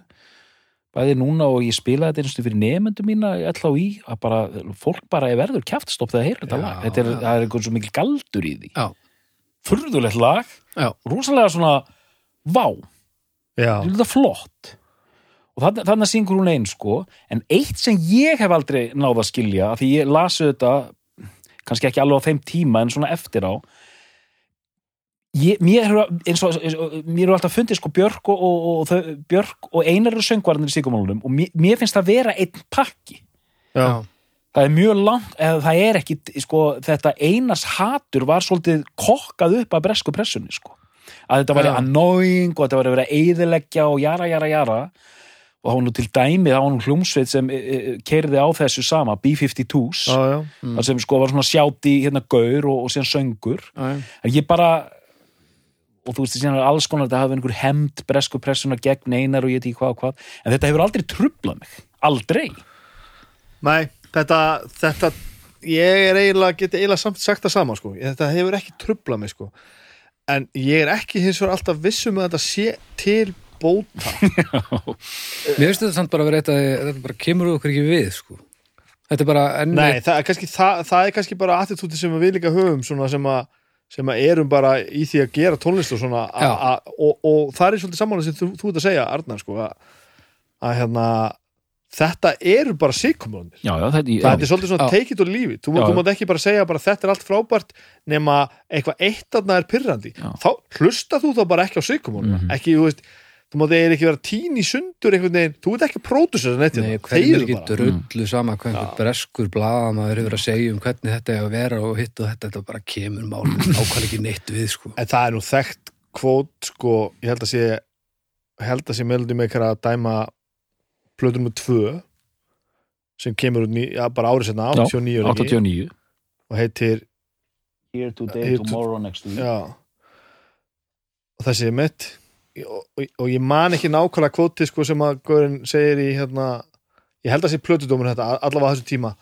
Bæði núna og ég spilaði þetta einstu fyrir nefndu mína í LHÍ að bara, fólk bara er verður kjaftastopp þegar heyrir þetta Já, lag. Þetta er, það er einhvern svo mikil galdur í því. Já. furðulegt lag, Já. rosalega svona vá, þetta flott. Og þannig, þannig syngur hún einn sko. En eitt sem ég hef aldrei náð að skilja því ég lasu þetta kannski ekki alveg á þeim tíma en svona eftir á ég, mér mér hefur alltaf fundið sko Björk og, og, og Björk og einar eru söngvarnir í síkumálunum og mér, mér finnst það vera einn pakki já, það er mjög langt, eða það er ekki sko, þetta einars hatur var svolítið kokkað upp af bresku pressunni sko. að þetta væri Já. annoying og þetta væri að vera eyðileggja og jara, jara, jara og það var nú til dæmi, það var nú hljómsveit sem e, e, keirði á þessu sama B-52s, já, já. Mm. sem sko var svona sjáti hérna gaur og, og síðan söngur já. en ég bara og þú veist, síðan er alls konar þetta hafi einhver hemd bresku pressuna gegn einar og ég ekki hvað og hvað, en þetta hefur aldrei trublað mig aldrei Nei, þetta, þetta ég er eiginlega, geti eiginlega samt sagt það sama sko, þetta hefur ekki trublað mig sko, en ég er ekki hins vegar alltaf vissum að þetta sé til bóta. <laughs> Mér finnst þetta samt bara að vera eitt að þetta bara kemur okkur ekki við sko. Þetta er bara enn Nei, það er kannski, það, það er kannski bara attitúti sem við líka höfum sem að sem að erum bara í því að gera tónlist og svona a, a, og, og það er svolítið samanlega sem þú, þú ert að segja, Arnar sko, að, að hérna þetta eru bara þetta, það er svolítið svona Já. take it or leave it. Þú, mátt ekki bara segja bara þetta er allt frábært nema eitthvað eitt aðna er pyrrandi þá hlusta þú þá bara ekki á sigkumónuna Mhm. ekki, þú veist, þú mátt eiginlega ekki vera tín í sundur einhvern veginn, þú ert ekki að pródusera neitt Nei, hérna. hvernig Þegiðu er ekki bara. drullu sama hvað einhver breskur blaðamaður hefur að segja um hvernig þetta er að vera og hitt og þetta, þetta bara kemur málum ákvæmlega ekki neitt við sko. en það er nú þekkt kvót sko, ég held að sé held að sé melodi með að dæma plötur með tvö sem kemur út ný, já, bara árið setna, 89 er ekki, 89 og heitir Here today, Here to- tomorrow, next week. Já. Og þessi er mitt og, og, og ég man ekki nákvæmlega kvóti sko, sem að Gaurin segir í hérna, ég held að sé plötudómur þetta allavega á þessum tíma,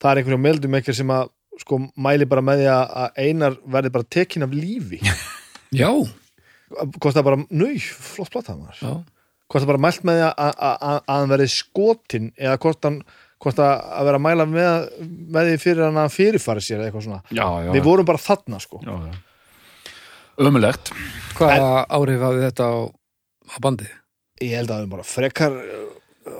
það er einhverjum meldum ekki sem að sko mæli bara með því að einar verði bara tekin af lífi. <laughs> Já, það bara, nau, flott hvort það bara mælt með því að, hann verði skotin eða hann hvort að, vera að mæla með, með því fyrir hann að fyrirfæri sér eða eitthvað svona. Já, já, við vorum bara þarna sko. Já, já. Ömulegt hvaða áhrif hafði þetta á, á bandið? ég held að það er bara frekar uh,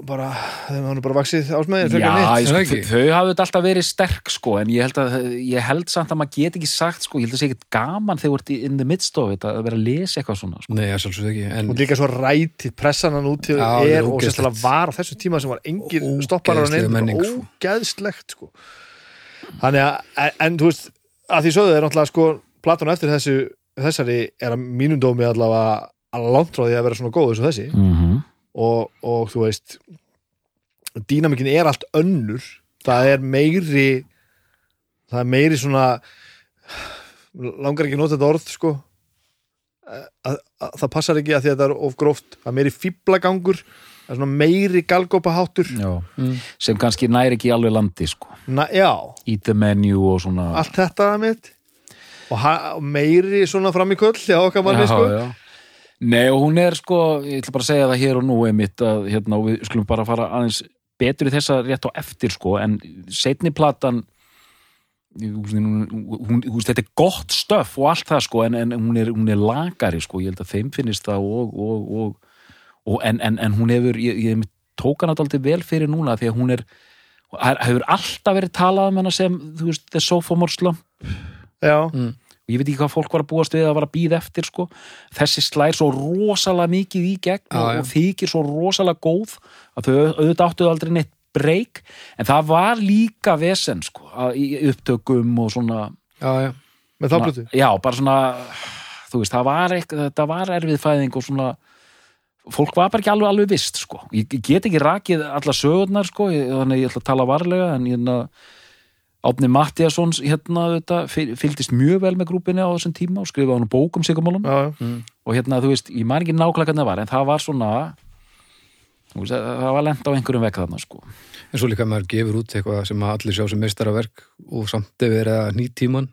bara, þeim hann er bara vaksið ásmæðin Já, frekar nýtt Er það sko, ekki? þau hafðu þetta alltaf verið sterk sko, en ég held, að, ég held samt að maður get ekki sagt sko, ég held að sé ekkert gaman þegar þú ert í- in the midst of it að vera að lesa eitthvað svona sko. Nei, ég sjálfsög ekki en, og líka svo rætið pressan hann út til Já, það er og sérstaklega var á þessum tíma sem var engin stopparar á nefnum menning, sko. ógeðslegt sko þannig að, en, en þú veist að því sögðu er náttúrulega sko Platón eftir þessu, þessari er að mínum dómi allavega að langt frá því að vera svona góð eins og þessi. Mm -hmm. og, og þú veist dýnamikin er allt önnur. Það er meiri það er meiri svona langar ekki að nota þetta orð sko. Að, að, að það passar ekki að því að þetta er of gróft. Það er meiri fýblagangur það er svona meiri galgópaháttur Mm. sem kannski næri ekki alveg landi sko. Na, eat the menu og svona. Allt þetta er mitt og, meiri svona fram í köll hjá okkar manni sko. já. Nei og hún er sko, ég ætla bara að segja það hér og nú einmitt að hérna, og við skulum bara fara aðeins betur í þessa rétt á eftir sko, en setni platan hún, hún, hún, hún, þetta er gott stöf og allt það sko, en, en hún, er, hún er lagari sko, ég held að þeim finnist það og, og, og, og en, en, en hún hefur, ég, ég tók hann alltaf vel fyrir núna því að hún er hefur alltaf verið talað um hana sem þú veist, the sophomore slump. Já, og ég veit ekki hvað fólk var að búast við að var að býða eftir sko. þessi slær svo rosalega mikið í gegn Já, og, já. og þykir svo rosalega góð að þau auðvitað áttuðu aldrei neitt breyk en það var líka vesen sko, að, í upptökum og svona með já, já, þá plötu já, bara svona þú veist, það var, eitthvað, það var erfið fæðing og svona fólk var bara ekki alveg, alveg vist sko. ég, ég get ekki rakið alla sögurnar sko, ég, þannig ég ætla að tala varlega en hérna Átni Mattiasons hérna þetta, fylgdist mjög vel með grúpinni á þessum tíma og skrifaði hann bók um sigumálum já, og hérna þú veist, ég man ekki nákvæmlega hvernig það var en það var svona þú veist, það var lent á einhverjum vekk þarna sko. en svo líka maður gefur út eitthvað sem að allir sjá sem meistaraverk og samt ef er að nýtt tíman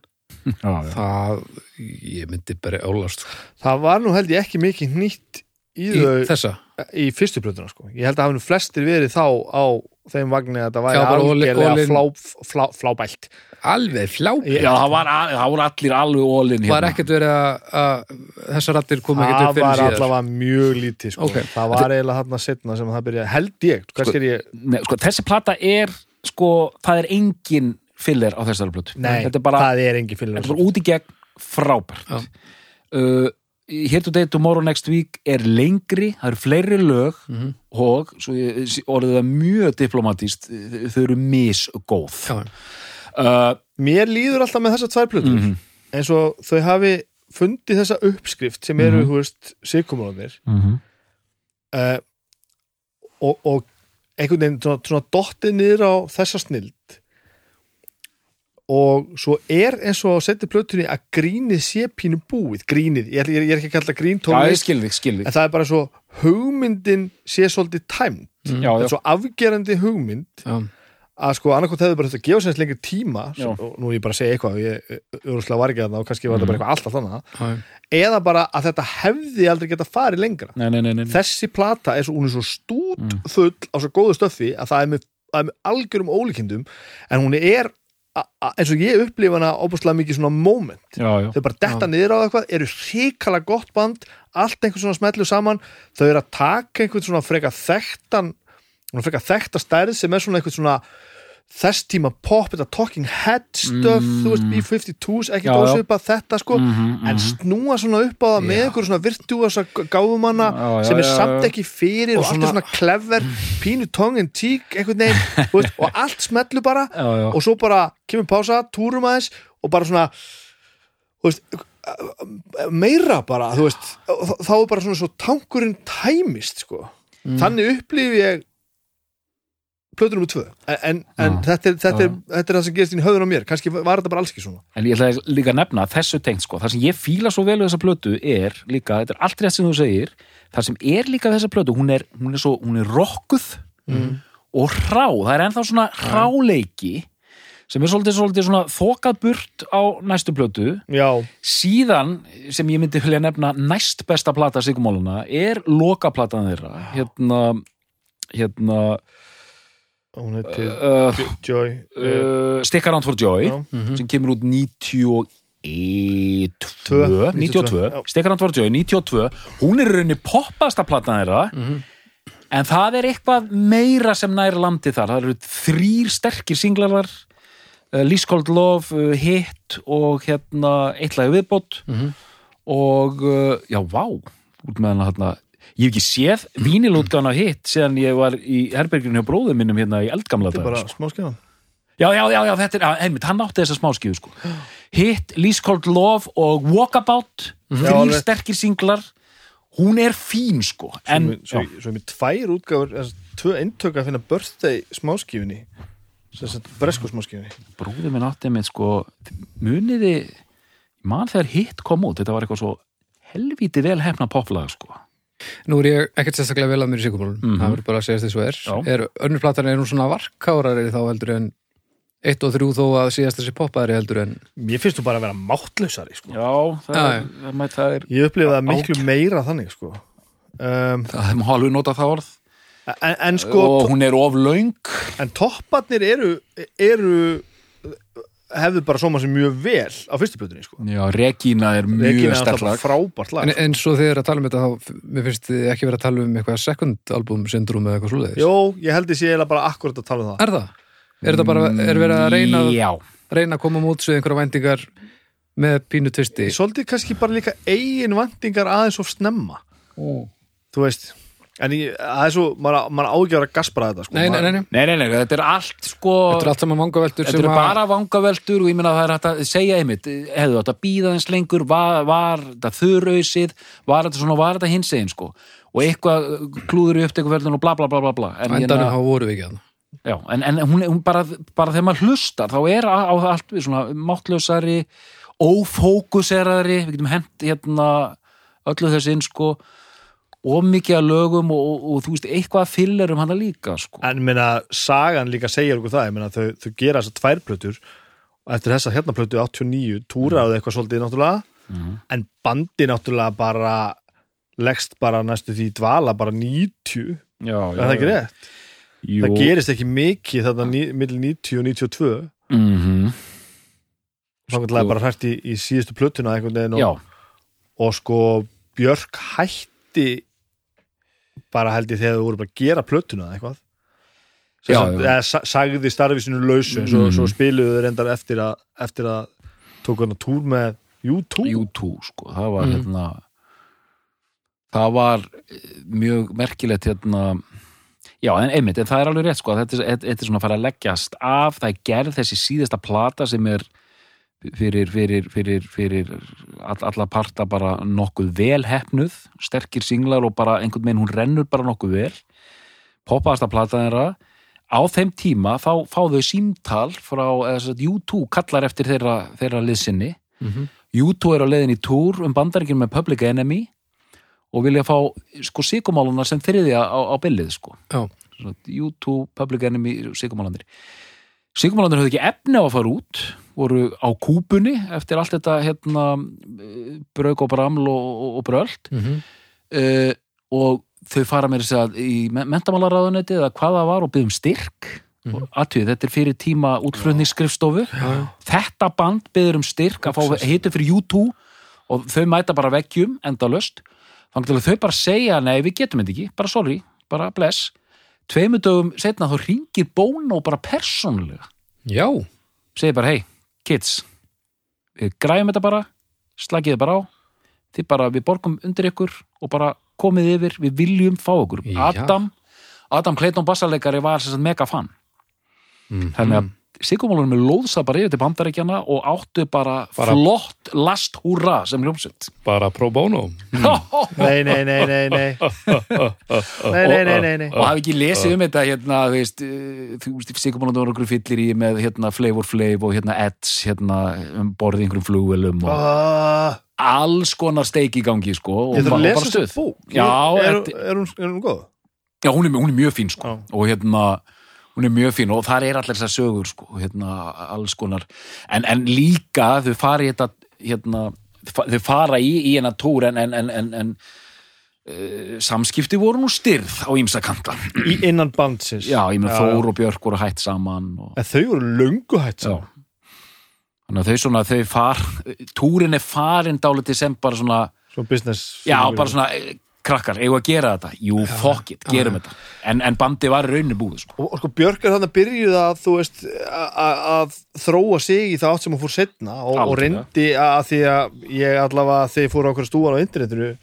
<laughs> það, ég myndi bara álast það var nú held ég ekki mikið nýtt í, í þau þessa? Í fyrstu plötuna sko. ég held að hafa nú flestir verið þá á þeim vagni að það væri algjörlega flá, flá, flábælt. Alveg flá já, það, var, það voru allir alveg ólinn var hérna. ekkert verið að, að þessar rattir kom ekkert það upp fyrir var síðar? allavega mjög lítið sko. Ok. það var eiginlega þarna setna sem það byrjaði. Held ég, er ég? Nei, sko, þessi plata er sko, það er engin filler á þessari plötu. Nei, þetta er bara, það er þetta er bara út í gegn frábært. Uh, Here Today, Tomorrow, Next Week er lengri, það eru fleiri lög Mhm. og svo ég orðið það mjög diplomatist þau eru misgóð uh, mér líður alltaf með þessar tvær plötur mhm, eins og þau hafi fundið þessa uppskrift sem eru, Mhm. þú veist, sigkumrónir mhm. uh, og, og einhvern veginn svona, svona dottið niður á þessa snild og svo er eins og að setja plötunni að grínið sé pínu búið. Grínið, ég, er- ég er ekki að kalla Já, skil þig en það er bara svo hugmyndin sé svolítið tæmt Já, þetta já, er svo afgerandi hugmynd já, að sko annarkot hefur bara þetta að gefa sér lengri tíma Já. sem, og nú er ég bara að segja eitthvað ég örgurslega var ekki að það og kannski var þetta bara eitthvað alltaf þannig já, eða bara að þetta hefði aldrei geta farið lengra. Nei, nei, nei, nei. þessi plata er svo, hún er svo stút full á svo góðu stöffi að það er með, er með algjörum ólíkindum en hún er eins og ég upplifa hana óbúslega mikið svona moment. Já, já, þau bara detta niður á eitthvað, eru hrikala gott band allt einhvern svona smetlu saman. Þau eru að taka einhvern svona freka þekktan freka þekkta stærð sem er svona einhvern svona þess tíma pop, þetta talking head stuff, Mm. þú veist, B-52s ekki dósvipa þetta sko Mhm, en mhm. snúa svona upp á það með Já. einhverjum svona virtuosa gáfumanna sem er já, samt já. ekki fyrir Og og, allt er svona- svona clever pínu tongue in cheek einhvern veginn <laughs> veist, og allt smetlu bara já, og svo bara kemur pása, túrum aðeins og bara svona veist, meira bara veist, þá- er bara svona svo tankurinn tæmist sko þannig upplifi ég plötur nummer tvö. En, en, en þetta, er, þetta, er, Já. þetta er það sem gerist í höfðun á mér. Kannski var þetta bara alls ekki svona. En ég ætla líka að nefna þessu tengt sko, það sem ég fíla svo vel við þessa plötu er líka, þetta er allt rétt sem þú segir það sem er líka þessa plötu, hún er hún er svo, hún er rokkuð og hrá, það er ennþá svona hráleiki sem er svolítið, svolítið svona þokað burt á næstu plötu. Já, síðan sem ég myndi vilja nefna næst besta plata Sigmáluna er lokaplatan þeirra. Hérna hérna hún heitir uh, Joy uh, Stick Around for Joy já. sem kemur út 91 Tvö, 92, já. Stick Around for Joy 92, hún er í rauninni poppasta platan þeirra en það er eitthvað meira sem nær landi þar, það eru þrýr sterkir singlarar uh, Least Cold Love, uh, Hit og hérna eitlaði viðbót. Og uh, já, vá út með hana hérna ég hef ekki séð vínilútgána Hit síðan ég var í herberginu hjá bróðum minnum hérna í eldgamla þetta er bara smá skjáðan Já, já, já, já, þetta er, einmitt, hann átti þessa smáskíðu sko. <gasps> Hit, Least Cold Love og Walkabout, þrýr alveg. sterkir singlar. Hún er fín sko en, svo, er mér tvær útgáfur þess- tvö eintök að finna birthday sagt bresku smáskífunni. Brúðið minn átti með sko muniði, mann þegar Hit kom út, þetta var eitthvað svo helvíti vel hefna poplag sko Nú er ég ekkert sérstaklega vel að mér í sigumálun Mhm. það verður bara að segja þess að er Já. er önnur platan er hún svona varkárari þá heldur en eitt og þrjú þó að síðast þessi poppaðri heldur en mér finnst þú bara að vera máttlausari sko. Já, það, er, það, er, það er ég upplifa það miklu meira þannig sko. um, það er alveg nota það orð en, en sko og hún er of löng en topparnir eru eru hefðu bara sóma sér mjög vel á fyrstu plötunni sko. Já, Regína er mjög er sterk alltaf lag frábært lag En eins og þegar að tala um þetta þá, mér finnst þið ekki verið að tala um eitthvað second album syndrom eða eitthvað svoleiðis. Jó, ég held ég sé eiginlega bara akkurat að tala um það Er það? Er þetta bara, er verið að reyna, Já, reyna að koma múts við einhverja væntingar með pínu tvisti? Svolítið kannski bara líka eigin vantingar aðeins of snemma Þú veist En það er svo, maður, ágjör að gaspra þetta sko. Nei, nei, nei, nei. nei, nei, nei, þetta er allt sko Þetta er allt saman vangaveltur Þetta að... bara vangaveltur og ég meina það er hægt að segja einmitt, hefðu þetta býða eins lengur, var, var þetta þurrausið, var þetta svona, var þetta hins einn sko og eitthvað klúður í upptökuferðin og bla bla bla bla bla en, hérna- hafa voru við ekki að já, en, en hún, hún bara, bara þegar maður hlustar þá er á, það allt við svona máttlausari, ófókuseraðri við getum hent hérna öllu þessi inn sko og mikið að lögum og, og, og þú veist eitthvað fyllir um hana líka sko En minna, sagan líka segir okkur það Ég meina, þau, þau gera þessar tvær plötur og eftir þessa hérna plötu 89 túraðu eitthvað svolítið náttúrulega Mhm. en bandi náttúrulega bara leggst bara næstu því dvala bara 90, já, er það ekki rétt? Jú. Það gerist ekki mikið þarna ní- milli 90 og 92 Mhm. þá kannski bara hrært í, í síðustu plötuna veginn Já, og, og sko Björk hætti bara held ég þegar þau voru bara að gera plötuna eða eitthvað. Já, sagt, já. eða sa- sagði starfi sinu lausu en svo, svo spiluðu þau reyndar eftir að eftir að tóku hann að túr með U2 U2 sko, það var Mm. hérna það var eh, mjög merkilegt hérna já, en einmitt, en það er alveg rétt sko þetta er, þetta er svona að fara að leggjast af. Það er gerð þessi síðasta plata sem er fyrir, fyrir, fyrir, fyrir all, alla parta bara nokkuð vel hefnuð, sterkir singlar og bara einhvern veginn hún rennur bara nokkuð vel. Poppaðasta plata þeirra á þeim tíma þá fá þau símtal frá, eða þess að U2 kallar eftir þeirra, þeirra liðsinni Mhm. U2 er á leiðin í túr um bandaríkjum með Public Enemy og vilja fá sko síkumáluna sem þriðja á, á billið sko. Svo U2, Public Enemy, síkumálandir síkumálandir höfðu ekki efni á að fara út voru á kúpunni eftir allt þetta hérna brauk og braml og, og, og bröld Mhm. uh, og þau fara að í mentamálaráðunetti eða hvað það var og byggðum styrk. Mm Mhm. aðtöð, þetta er fyrir tíma útflutningsskrifstofu. Þetta band byggður um styrk að fá hitu fyrir U2 og þau mæta bara veggjum endalöst þannig að þau bara segja nei við getum þetta ekki, bara sorry, bara bless. Tveimur dögum setna þá ringir Bono bara persónulega. Já. segir bara hei, kids. Við græjum þetta bara slagið þið bara á. Þið bara, við borgum undir ykkur og bara komið yfir, við viljum fá okkur Já. Adam, Adam Clayton bassarleikari var mega fan. Mm. þannig að Sigurmálunum er lóðsa bara yfir til bandarækjana og áttu bara, Bara- flott last húra sem hljómsveit. Bara pro bono. <laughs> Nei, nei, nei, nei, nei. <laughs> Nei, nei, nei, nei, nei. Og hafi ekki lesið um þetta hérna, þú veist, eh, Sigurmálunum var okkur fyllir í með hérna Flavor Flav og hérna Eds, hérna um borðið einhverjum flugvelum og Ah, alls konar steik í gangi sko, og Ég þarf ba- að og lesa bara stuð er, er, hún, er hún góð? Já, hún er, hún er mjög fín sko. Og hérna, hún er mjög fín og þar er allir þessar sögur sko, hérna, alls konar. En, en líka þau fara í þetta hérna, þau fara í, í hennar túr en, en, en, uh, samskipti voru nú styrð á ímsa kanta. Í innan bandsins. Já, ég með Já, Þór og Björk voru hætt saman og, En þau voru löngu hætt Já. Saman. Þannig að þau svona, þau far túrin er farin dálítið sem bara svona Svona business Já, bara svona, eh, krakkar, eigum við að gera þetta? Jú, fuck it, gerum þetta. En, en bandi var í rauninni búið sko. og, og sko Björk er þannig að byrjuð að þú veist að þróa sig í það átt sem hún fór setna og, og reyndi að því að ég allavega þegar ég fór á okkur stúan á internetinu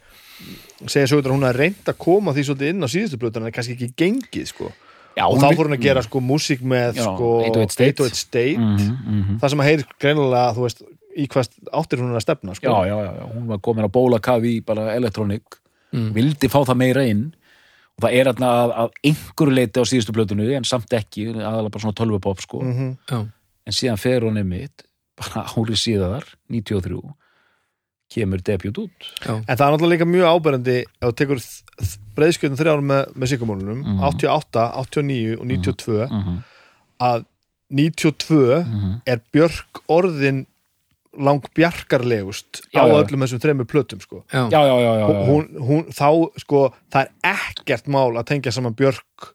segja svo að hún að reynda að koma því svolítið inn á síðustu blötu en kannski ekki gengið sko. Já, og þá fór hún að gera sko músík með Já, sko 808 State. 808 State. Mhm, mhm. það sem að heyr greinilega þú veist í hvað áttir hún að stefna sko. Já, já, já, já, hún var komin að bóla kafi í bara elektronik, Mm. vildi fá það meira inn og það er þarna að, að einhverju leiti á síðustu blötunu en samt ekki, aðalega bara svona tölvupop sko. Mhm. Já. en síðan fer hún einmitt bara <laughs> árið síðar, 93 kemur debut út Já. En það er náttúrulega líka mjög áberandi ef þú tekur breyðskjöldin þrjárum með, með sykumónunum, Mhm. 88, 89 og 92 mm -hmm. að 92 Mhm. er Björk orðin lang bjarkarlegust Já, á öllum þessum þremur plötum sko. Já. já, já, já, já, já. Hún, hún, þá sko, það er ekkert mál að tengja saman Björk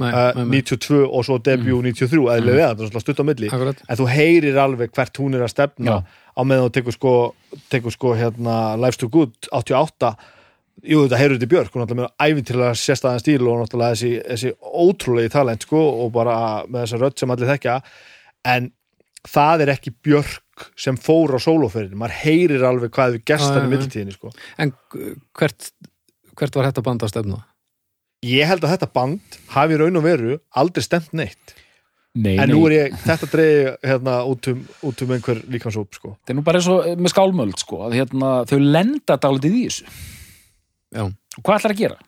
nei, uh, nei, nei. 92 og svo debut 93 eðlilega, þetta er svona stutt á milli Akkurat. en þú heyrir alveg hvert hún er að stefna Já. á meðan þú tekur sko, tekur sko hérna Life's Too Good 88 jú þetta heyrur þetta í Björk hún er náttúrulega með æfintilega sérstæðan stíl og náttúrulega þessi, þessi ótrúlegi talent sko og bara með þessa rödd sem allir þekkja en það er ekki Björk sem fór á sólóferðin, maður heyrir alveg hvað við hann í millitíðinni sko. En hvert, hvert var þetta band að stefna? ég held að þetta band hafi raun og veru aldrei stemt neitt. Nei, en nú er ég, þetta dreigi hérna út um, út um einhver líkansóp sko. Þetta er nú bara eins og með skálmöld sko, að hérna, þau lenda dálítið í þessu. Já, og hvað ætlar að gera?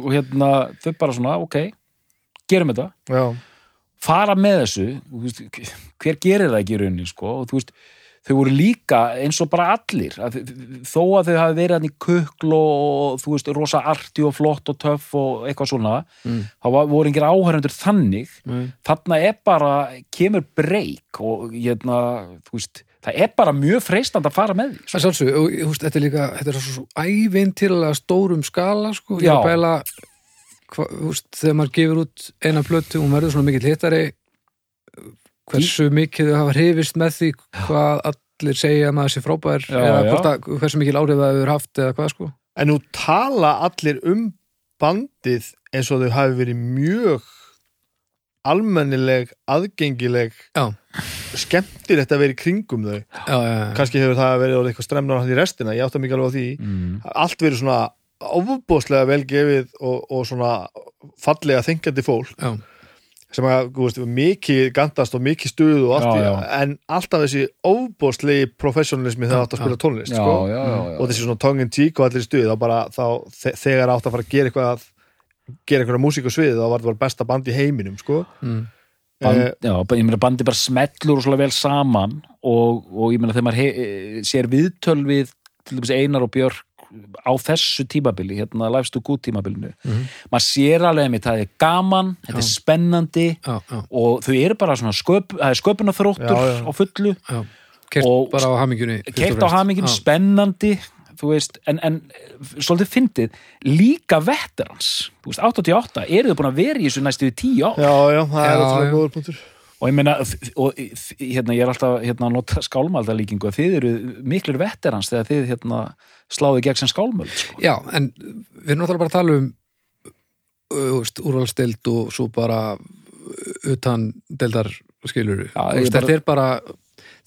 Og hérna, þau bara svona, ok gerum þetta, já, fara með þessu veist, hver gerir það ekki í rauninni sko, og þú veist, þau voru líka eins og bara allir að, þó að þau hafi verið hann í kukl og þú veist, rosa arti og flott og töff og eitthvað svona Mm. þá var- voru engir áhærendur þannig nei. þarna er bara, kemur breyk og hérna, þú veist það er bara mjög freistand að fara með því. Það er veist, þetta er líka þetta er svo, svo ævintilega stórum skala sko, ég er að bæla hva, veist, þegar maður gefur út eina plötu og hún verður svona mikill hittari hversu mikið þau hafa hrifist með því hvað allir segja að maður sé frábær Já, eða já. hvort að, hversu mikil áhrif það hefur haft eða hvað sko en nú tala allir um bandið eins og þau hafi verið mjög almennileg, aðgengileg Já, skemmtilegt að vera í kringum þau já, já, já. kannski hefur það verið eitthvað stremnar hann í restina, ég átta mikið alveg á því mm. allt verið svona ofbóðslega vel gefið og, og svona fallega þengjandi fólk já. sem að, þú veist, mikið gandast og mikið stuð og allt Já, í já. en alltaf þessi ofbóðslegi professionalismi þegar Já, átt að spila tónlist já, sko? já, já, já. og þessi svona tongue in cheek og allir stuð þá bara, þá, þe- þegar átt að fara að gera eitthvað að gera einhverja músík á sviði þá var bara besta band í heiminum sko. Mm. Band, Eh, já, bara- ég meina bandi bara smellur og svona vel saman og, og ég meina þegar maður eh, sér viðtöl við til dæmis Einar og Björk á þessu tímabili, hérna to Good tímabilinu, Mhm. maður sér alveg að það er gaman, þetta er Já. spennandi já, já, og þau eru bara svona sköp, það er sköpunarþróttur á fullu. Kert bara á og keitt á Já. spennandi veist, en, en svolítið fyndið, líka veterans þú veist, 88, eru þau búin að vera í þessu næstu í 10 ár já, já, það er já. góður punktur og ég meina, og hérna, ég er alltaf hérna, að nota skálmaldalíkingu að þið eru miklir veterans þegar þið hérna, sláðu gegn sem skálmöld sko. Já, en við erum náttúrulega bara að tala um úrvalstild og svo bara utan deildar skilur Já, ég þetta bara- er bara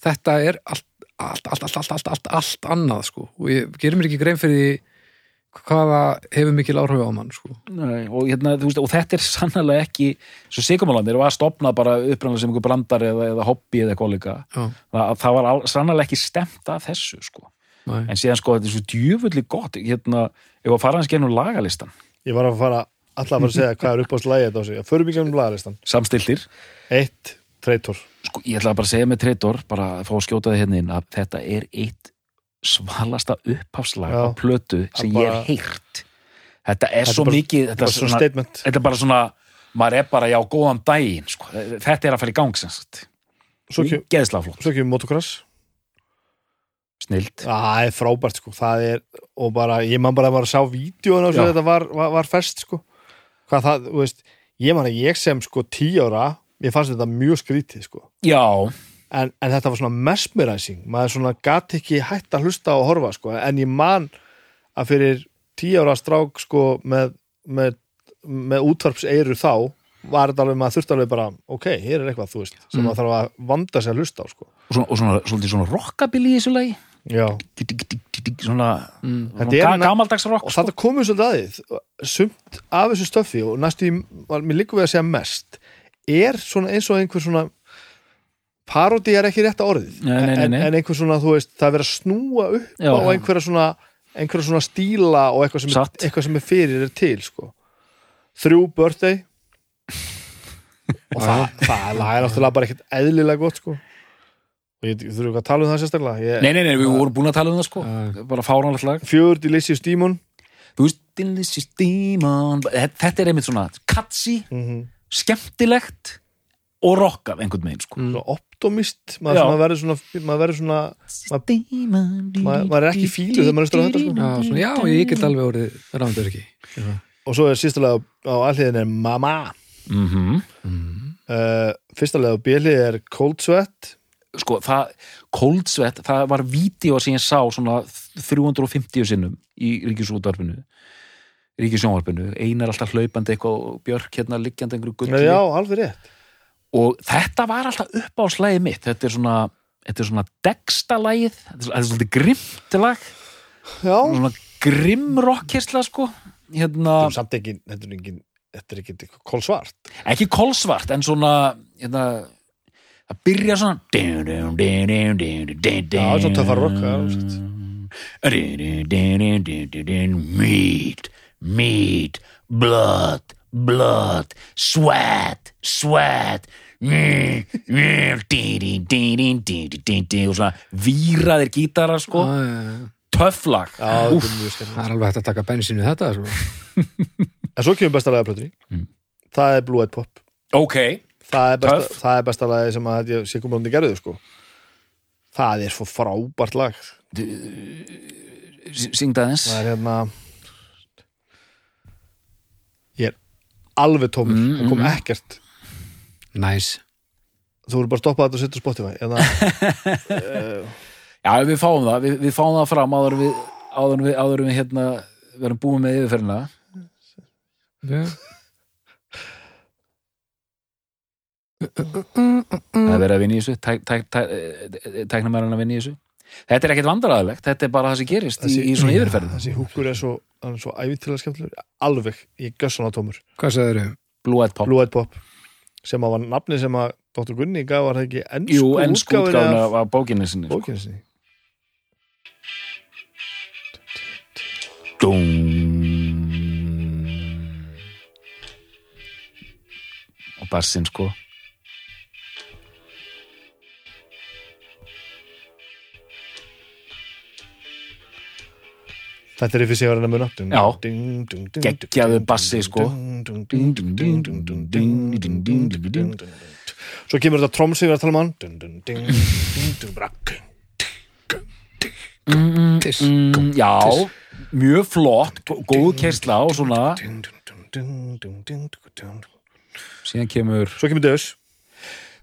þetta er allt, allt, allt, allt, allt, allt, allt, allt annað sko og ég gerir mér ekki grein fyrir því hvaða hefur mikil áhrif á mann sko. Nei, og, hérna, veist, og þetta er sannlega ekki svo Sigurmálandir var stopnað bara upprænlega sem einhver brandar eða, eða hobby eða eitthvað líka það, það var al- sannlega ekki stemt að þessu sko. Næ, en síðan sko þetta er svo djöfulli gott. Hérna, ef að fara hans genum lagalistan. Ég var að fara, alltaf að fara að segja hvað er upp á slæði þetta á sig, förum í gegnum lagalistan. Samstiltir. Eitt, treytor sko, ég ætla bara að segja með Treitor bara að fá að skjóta það hérna inn að þetta er eitt svalasta upphafslag Já. á plötu sem Það ég bara- er heyrt. Þetta er Þetta svo er bara- mikið þetta bara er, svona svona, þetta er bara svona maður er bara já, góðan daginn sko. þetta er að fara í gang sagt. Svo kemur motocross snilt. Það er frábært sko, það er og bara, ég man bara að bara að sjá vídjóin og svo þetta var, var, var fest sko. Hvað það, þú veist, ég man að ég sem sko tí ára, mér fannst þetta mjög skrítið sko, já, en, en þetta var svona mesmerizing, maður svona gat ekki hætt að hlusta og horfa sko, en ég man að fyrir tí ára strák sko með, með, með útvarpseiru þá var þetta alveg, maður þurfti alveg bara ok, hér er eitthvað, þú veist, sem Mm. maður þarf að vanda sig að hlusta á sko. Og svona, og svona, svolítið svona rockabilly í þessu lagi. Svona, Mm. er gamaldags rock og sko. þetta komið svolítið að því sumt af þessu stöffi og næstu mér líkur við að segja mest er svona eins og einhver svona parodi er ekki rétta orðið Nei, nei, nei, en, einhver svona, þú veist, það er verið að snúa upp á einhverja svona einhverja svona stíla og eitthvað sem, er, eitthvað sem er fyrir er til sko. þrjú birthday <laughs> og það, það lag er náttúrulega bara ekkert eðlilega gott sko. Þurfum ekki að tala um það sérstaklega. Ég, nei, nei, nei, við vorum búin að tala um það sko. Já. bara fáránlegt lag. Fjögur Delicious Demon. Veist, delicious demon. Þetta er einmitt svona catchy mm skemmtilegt og rockað einhvern veginn sko. Mm. svona optimist. Maður, Já. verður svona maður verður svona maður, maður er ekki fílu þegar maður er að þetta sko. Já, svona, já, ég get alveg orðið rámdur ekki. Og svo er sýstulega á alliðin er Mama. Mm uh, fyrsta leið á bíli er Cold Sweat sko, það, Cold Sweat, það var vídeo sem ég sá svona 350 sinnum í ríkisútvarpinu ríkisjónvarpinu, einar alltaf hlaupandi eitthvað og Björk hérna liggjandi einhverju gulli. Já, alveg rétt. Og þetta var alltaf upp á slæði mitt. Þetta er svona, þetta er svona þetta er- þetta er svolítið grimmt lag, já, svona grimm rockisla sko. Hérna, er samt ekki þetta er ekki, þetta er ekki kolsvart. Ekki kolsvart en svona hérna, það byrja svona Já, það er svona töffar rock Meat Meat Blood Blood Sweat Sweat. Og svona výraðir gítara sko. Ah, Töfflag. Það er alveg hægt að taka bensinu þetta sko. en svo kemur besta lagaplötunni mm. það er Blue Eyed Pop. Ok, það er besta, er besta lagi sem að ég sé komandi gerðu sko. Það er svo frábært lag. Syngda aðeins. Það er hérna ég er alveg tómur, Mm, það kom mm. ekkert. Næs þú voru bara að stoppa þetta og setja Spotify hérna, <laughs> já, við fáum það, við, við fáum það fram áður við, áður en við, áður við hérna verum búin með yfirferðina. Já. Það er verið að vinna í þessu tæk, tæk, tæk, tæknumærun að vinna í þessu þetta er ekkert vandræðilegt, þetta er bara það sem gerist í, í svona yfirferð þessi húkur er svo, hann svo ævintilega skemmtilegur alveg, ég er gössan á tómur Hvað sagður þau? Blue Eyed Pop Blue Eyed Pop sem að var nafni sem að Dr. Gunni gaf var það ekki ennsku Jú, ennsku útgáfuna af af bókinni sinni sko. bókinu sinni Dún og bassin sko Þetta er fyrir sig að vera muna Já. Geggjaður bassi, sko. Svo kemur þetta troms yfir að tala um hann mm, Já, mjög flott gó- góð kersla og svona síðan kemur Svo kemur döðs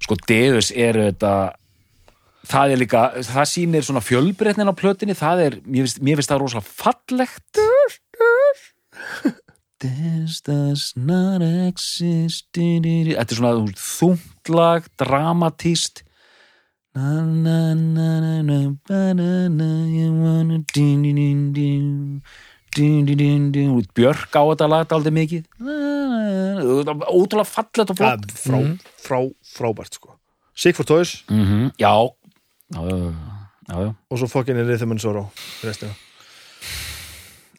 sko Deus er þetta það er líka, það sýnir svona fjölbreytnin á plötinni, það er mér finnst, mér finnst það rosa fallegt. This does not exist. Þetta er svona þunglag, dramatíst na na na na na ba, na na you wanna din din din din din din din din og Björk á þetta lag aldrei mikið. Ótrúlega fallegt og flott. Er frá, frá, frábært sko. Sigfúr Tóis mm -hmm. já. Og svo fokkin er Rhythm and Sorrow restina.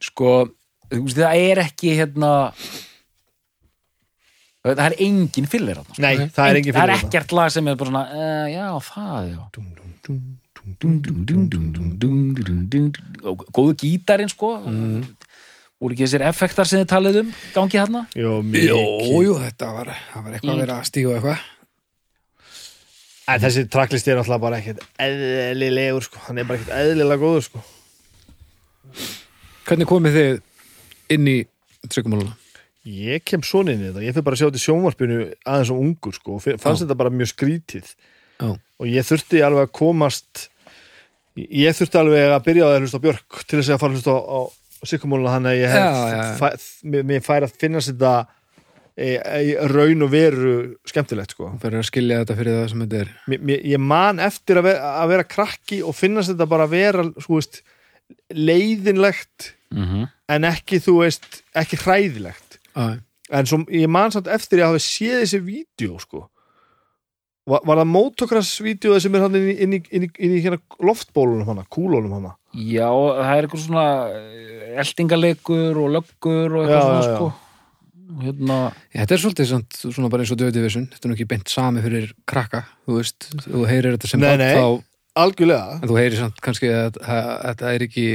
sko þú veist, það er ekki hérna það er engin fyllir þarna, sko. Nei, það er engin það er ekkert lag sem er bara svona uh, já, það, já góðu gítarinn sko voru ekki þessir effektar sem þið talið um gangi hérna Jó, Jú, jú, þetta var, það var eitthvað að vera að stíga eitthvað En þessi tracklist er alltaf bara ekkert eðlilegur sko, hann er bara ekkert eðlilega góður sko Hvernig komið þið inn í tryggjumáluna? Ég kem svona inn í þetta, ég fyrir bara að sjá þetta í sjónvarpinu aðeins og ungur sko og fannst Já. þetta bara mjög skrítið Já. og ég þurfti alveg að komast ég þurfti alveg að byrja á það að hlusta á Björk til þess að fara að hlusta á, á sikkumóluna þannig að ég hef, Já, mér fær að finna þetta e, e, raun og veru skemmtilegt sko. Þú verður að skilja þetta fyrir það sem þetta er. Mér, mér, ég man eftir að vera, að vera krakki og finnast þetta bara að vera svo veist, leiðinlegt mm -hmm. en ekki þú veist ekki hræðilegt. Æ, en svo ég man samt eftir að hafa séð þessi vídeo sko. Var, var það motocross-vídeóið sem er hann inn í, inn í, inn í, inn í hérna loftbólunum hana, kúlunum hana? Já, það er eitthvað svona eh, eldingalegur og löggur og Já, eitthvað svona já, já. sko. Og hérna, Þetta er svolítið samt, svona bara eins og Döði Division Þetta er nú ekki beint sami fyrir krakka Þú veist, þú heyrir þetta sem nei. þá, algjörlega en þú heyrir samt kannski að, að, að þetta er ekki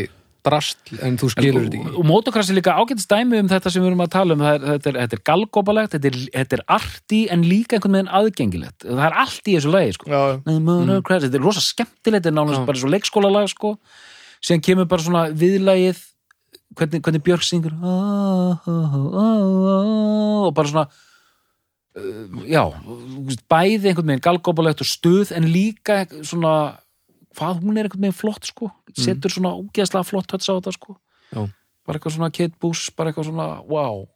drast en þú skilur þetta ekki og motocross er líka ágætt dæmi um þetta sem við erum að tala um það er, þetta, er, þetta er galgópalegt, þetta er, þetta er arti en líka einhvern veginn aðgengilegt það er allt í þessu lagi sko. motocross, þetta er rosa skemmtilegt þetta er Já. bara svo leikskólalag sko. síðan kemur bara svona viðlagið hvernig, hvernig Björk syngur? Og bara svona já, þú veist, bæði einhvern veginn galgópalegt og stuð en líka svona hvað hún er einhvern veginn flott sko. Setur svona ógeðslega flott hötts á þetta sko. Já. bara eitthvað svona Kate Bush bara eitthvað svona, wow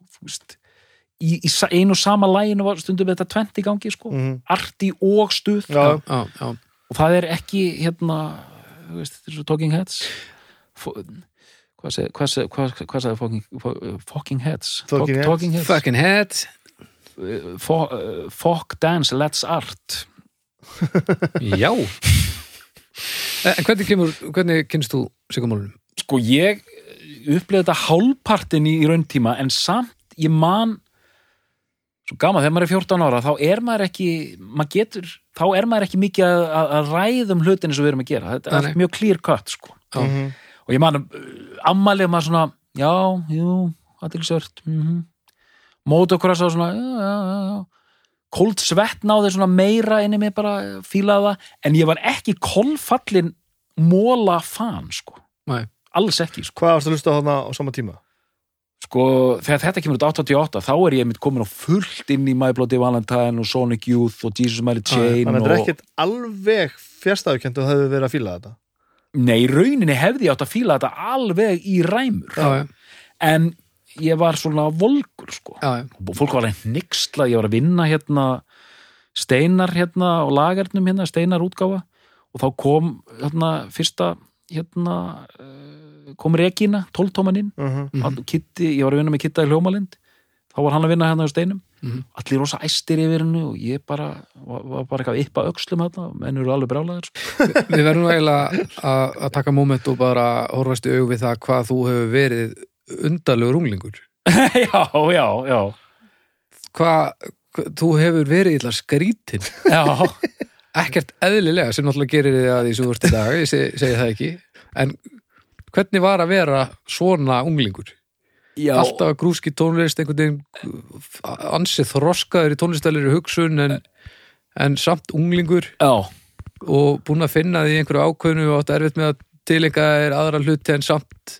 í, í einu sama læginu var stundum þetta tvent í gangi sko. Mhm. arti og stuð. Já, já, já, og það er ekki hérna veist, Talking Heads hvað segir hvað segir, hvað, hvað segir fucking, fucking heads Talking Heads. talking heads. fucking head Fo, uh, fuck dance, let's art <laughs> já en hvernig kemur, hvernig kynst þú sigumálunum? sko ég upplifði þetta hálfpartin í, í rauntíma en samt ég man svo gaman þegar maður er 14 ára þá er maður ekki maður getur, þá er maður ekki mikið að, að, ræðum hlutin eins og við erum að gera þetta er mjög clear cut sko Já. Mhm. Og ég man ammalið maður svona já, jú, aðtilsvört mm -hmm. mót okkur að sá svona já, já, já, já kold svett náði svona meira inni mig bara fílaði það, en ég var ekki kolfallin móla fan sko, Nei. alls ekki sko, Hvað varstu að hlusta þarna á sama tíma? sko þegar þetta kemur út 88 þá er ég mitt komin á fullt inn í My Bloody Valentine og Sonic Youth og Jesus Mary Chain Þannig að þetta er ekkert alveg fjärstæðukent og það hefur verið að fíla þetta nei, rauninni hefði ég átt að fíla þetta alveg í ræmur. Já, já, en ég var svona volgur sko. Já, já. og fólk var að nixla, ég var að vinna hérna steinar hérna og lagernum hérna, steinar útgáfa. Og þá kom hérna fyrsta hérna eh, kom Regína, tóltómaninn uh mm. Kitti, ég var að vinna með Kitta í Hljómalind. Þá var hann að vinna hérna á steinum Mhm. allir rosa æstir yfir hennu og ég bara var, var bara eitthvað yppa öxlum hérna menn eru alveg brjálæðir sko. <laughs> Við verðum eiginlega að að taka moment og bara horfast í aug við það hvað þú hefur verið undarlegur unglingur. <laughs> já, já, já Hvað, hva- þú hefur verið illa skrítin. já, Ekkert eðlilega sem náttúrulega gerir þið að því sem þú ert í dag, ég segi, segi það ekki. En hvernig var að vera svona unglingur? Já. Alltaf grúski tónlist, einhvern veginn ansið þroskaður í tónlistælir hugsun en, en samt unglingur já. og búin að finna því einhverju ákveðnu og átt erfitt með að tilenga er aðra hluti en samt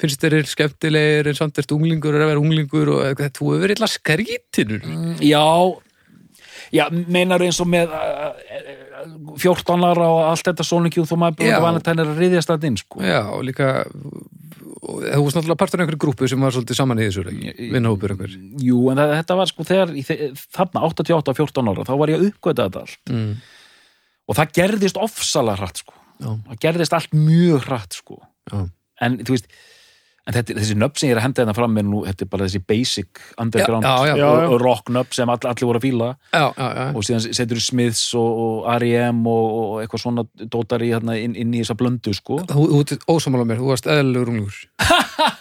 finnst þér skemmtilegir en samt ert unglingur er að vera unglingur og eitthvað, þú hefur verið illa skrítinur Já, já, meinar eins og með uh, uh, 14 ára og allt þetta Youth og maður búin að tænir að riðjast það inn, sko. já og líka og þú varst náttúrulega partur af einhverju grúpu sem var svolítið saman í þessu ekki, vinnhópur einhver Jú, en það, þetta var sko þegar, þarna 88 14 ára, þá var ég að uppgöta þetta allt. mm. Og það gerðist ofsalega hratt, sko. já, Það gerðist allt mjög hratt, sko. já, En, þú veist, en þetta, þessi nöfn sem ég er að henda þetta fram með nú, þetta er bara þessi basic underground Já, já, já. Rock nöfn sem all, allir voru að fíla. já, já, já. og síðan setur þú Smiths og, og R.E.M. og, og eitthvað svona dótar í hérna, inn, inn í þessa blöndu sko Þú, þú ert ósamála mér, þú varst eðlilegur unglingur